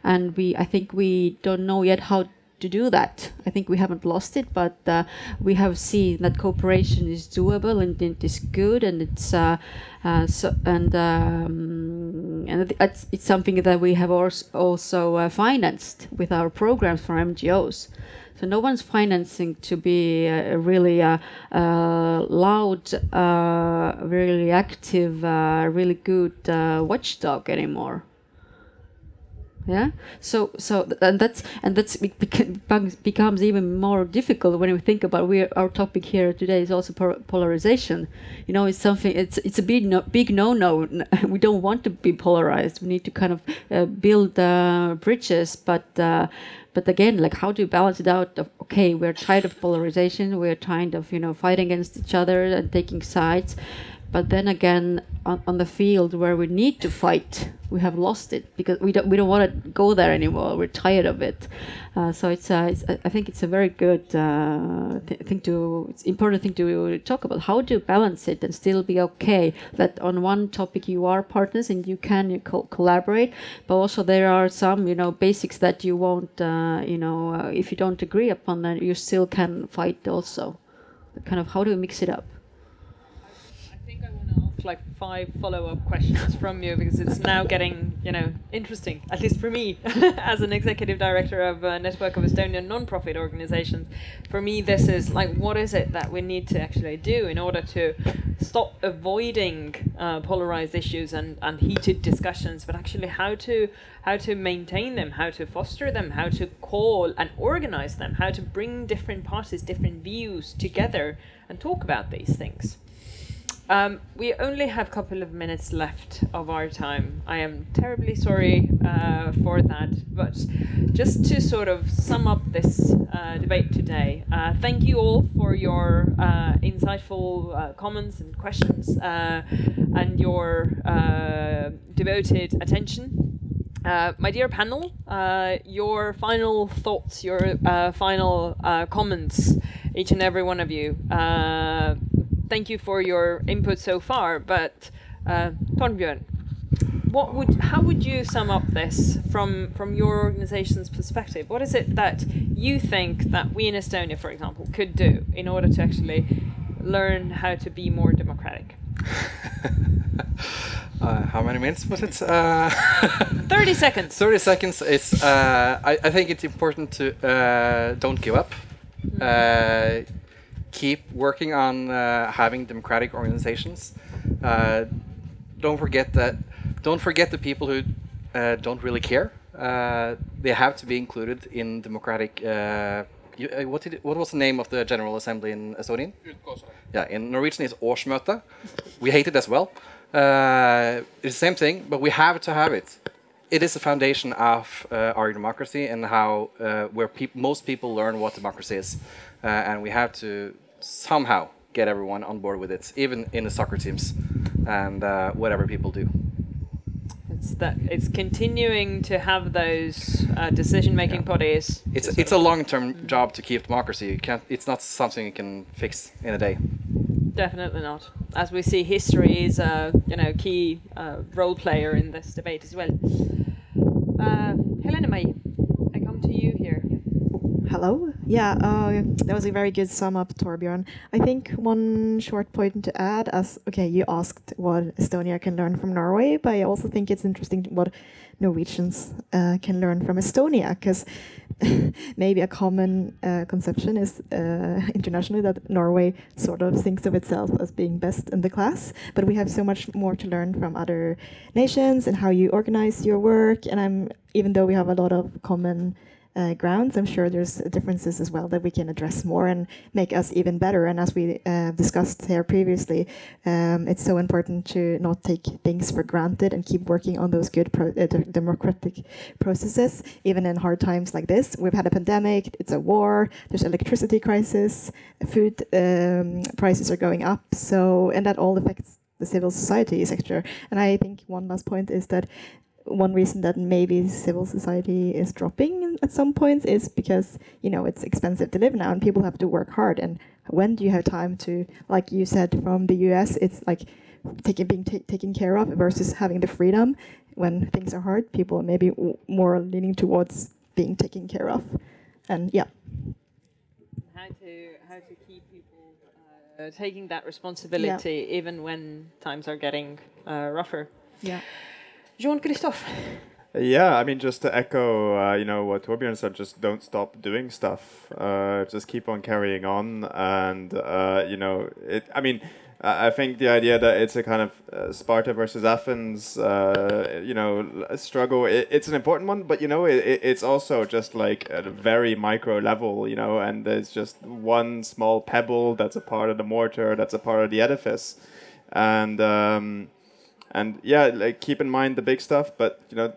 and we, I think we don't know yet how to do that. I think we haven't lost it, but uh, we have seen that cooperation is doable and it is good, and it's uh, uh, so and um, and it's, it's something that we have also uh, financed with our programs for NGOs. So no one's financing to be a really uh, uh, loud, uh, really active, uh, really good uh, watchdog anymore. Yeah. So so and that's and that's becomes even more difficult when we think about we our topic here today is also polarization. You know, it's something. It's it's a big no, big no no. We don't want to be polarized. We need to kind of uh, build bridges, but but again like how do you balance it out of okay we're tired of polarization we're tired of you know fighting against each other and taking sides but then again on, on the field where we need to fight we have lost it because we don't we don't want to go there anymore. We're tired of it. Uh, so it's, uh, it's, I think it's a very good uh, th- thing to it's important thing to talk about. How to balance it and still be okay that on one topic you are partners and you can you co- collaborate but also there are some you know basics that you won't uh, you know uh, if you don't agree upon that you still can fight also. Kind of how do we mix it up like five follow-up questions from you because it's now getting you know interesting at least for me as an executive director of a network of estonian non-profit organizations. For me this is like what is it that we need to actually do in order to stop avoiding uh, polarized issues and, and heated discussions but actually how to how to maintain them how to foster them how to call and organize them how to bring different parties different views together and talk about these things Um, we only have a couple of minutes left of our time. I am terribly sorry uh, for that, but just to sort of sum up this uh, debate today, uh, thank you all for your uh, insightful uh, comments and questions uh, and your devoted attention. Uh, my dear panel, uh, your final thoughts, your uh, final comments, each and every one of you. Thank you for your input so far, but uh, Torbjörn, what would, how would you sum up this from from your organization's perspective? What is it that you think that we in Estonia, for example, could do in order to actually learn how to be more democratic? Uh, how many minutes was it? Uh, 30 seconds. 30 seconds is, uh, I, I think it's important to uh, don't give up. Uh, keep working on uh, having democratic organizations. Uh, don't forget that, don't forget the people who uh, don't really care. Uh, they have to be included in democratic. Uh, you, uh, what, did what was the name of the General Assembly in Estonian? Yeah, in Norwegian it's årsmøte. We hate it as well. Uh, it's the same thing, but we have to have it. It is the foundation of uh, our democracy and how uh, where peop most people learn what democracy is, uh, and we have to somehow get everyone on board with it, even in the soccer teams and uh, whatever people do. It's that it's continuing to have those uh, decision-making bodies. It's it's a long-term job to keep democracy. You can't. It's not something you can fix in a day. Definitely not. As we see, history is a you know key uh, role player in this debate as well. Uh, Helena May, I come to you here. Hello. Yeah, uh, that was a very good sum up, Torbjörn. I think one short point to add, as okay, you asked what Estonia can learn from Norway, but I also think it's interesting what Norwegians uh, can learn from Estonia, because maybe a common uh, conception is uh, internationally that Norway sort of thinks of itself as being best in the class, but we have so much more to learn from other nations and how you organize your work. And I'm even though we have a lot of common uh, grounds, I'm sure there's differences as well that we can address more and make us even better. And as we uh, discussed here previously, um, it's so important to not take things for granted and keep working on those good pro- uh, democratic processes, even in hard times like this. We've had a pandemic, it's a war, there's electricity crisis, food um, prices are going up, so and that all affects the civil society sector. And I think one last point is that one reason that maybe civil society is dropping at some points is because you know it's expensive to live now and people have to work hard and when do you have time to like you said from the US it's like taking being taken care of versus having the freedom when things are hard people are maybe more leaning towards being taken care of and yeah How to how to keep people uh, taking that responsibility even when times are getting uh, rougher. Yeah. Jean Christophe. Yeah, I mean, just to echo, uh, you know, what Torbjörn said, just don't stop doing stuff. Uh, just keep on carrying on, and uh, you know, it. I mean, I think the idea that it's a kind of uh, Sparta versus Athens, uh, you know, struggle. It, it's an important one, but you know, it, it's also just like at a very micro level, you know, and there's just one small pebble that's a part of the mortar, that's a part of the edifice, and. Um, and yeah, like keep in mind the big stuff, but you know,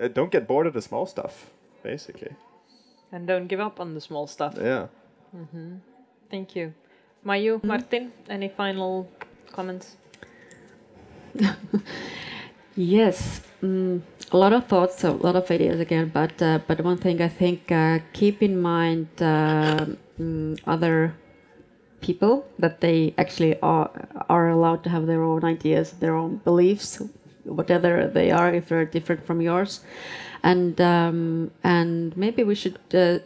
uh, don't get bored of the small stuff, basically. And don't give up on the small stuff. Yeah. hmm Thank you. Mayu, Martin, any final comments? Yes, mm, a lot of thoughts, a lot of ideas again. But uh, but one thing I think uh, keep in mind uh, mm, other people that they actually are are allowed to have their own ideas, their own beliefs, whatever they are, if they're different from yours, and um, and maybe we should. Uh,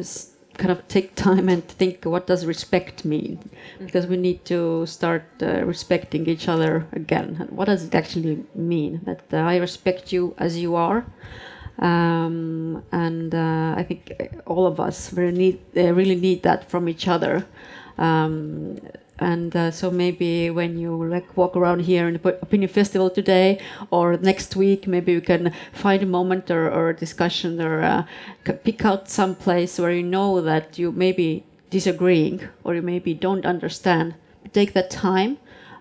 kind of take time and think what does respect mean? Because we need to start uh, respecting each other again. And what does it actually mean? That uh, i respect you as you are. Um, and uh, i think all of us really need, uh, really need that from each other um, and uh, so maybe when you like walk around here in the opinion festival today or next week maybe you can find a moment or, or a discussion or uh, pick out some place where you know that you maybe disagreeing or you maybe don't understand. Take that time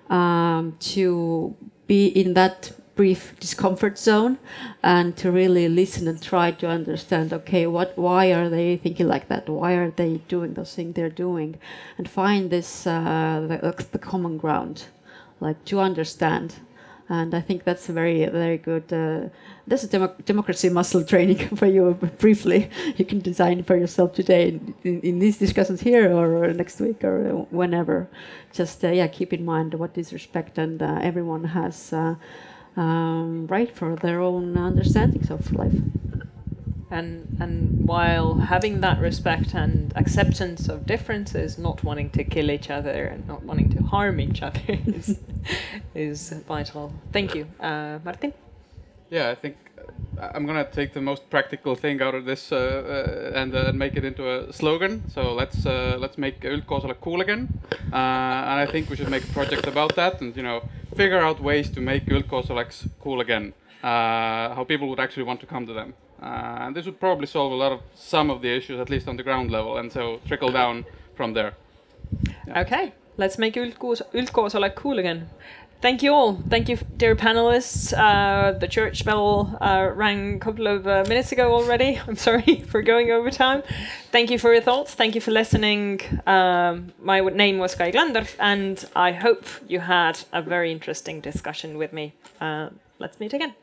um, to be in that brief discomfort zone and to really listen and try to understand okay what why are they thinking like that why are they doing those things they're doing and find this uh, the, the common ground like to understand and I think that's a very very good. Uh, that's a demo democracy muscle training for you. Briefly, you can design for yourself today in, in, these discussions here or next week or whenever. Just uh, yeah, keep in mind what is respect, and uh, everyone has uh, um, right for their own understandings of life and and while having that respect and acceptance of differences, not wanting to kill each other and not wanting to harm each other is, is vital. Thank you, uh, Martin. Yeah, I think I'm gonna take the most practical thing out of this uh, uh, and uh, make it into a slogan. So let's uh, let's make Üldkoosolek cool again, and I think we should make a project about that and you know figure out ways to make Üldkoosoleks cool again. how people would actually want to come to them. Uh, and this would probably solve a lot of some of the issues, at least on the ground level, and so trickle down from there. Yeah. Okay, let's make Üldkoosolek cool again. Thank you all. Thank you, dear panelists. Uh, the church bell uh, rang a couple of uh, minutes ago already. I'm sorry for going over time. Thank you for your thoughts. Thank you for listening. Um, my name was Kai Glander, and I hope you had a very interesting discussion with me. Uh, let's meet again.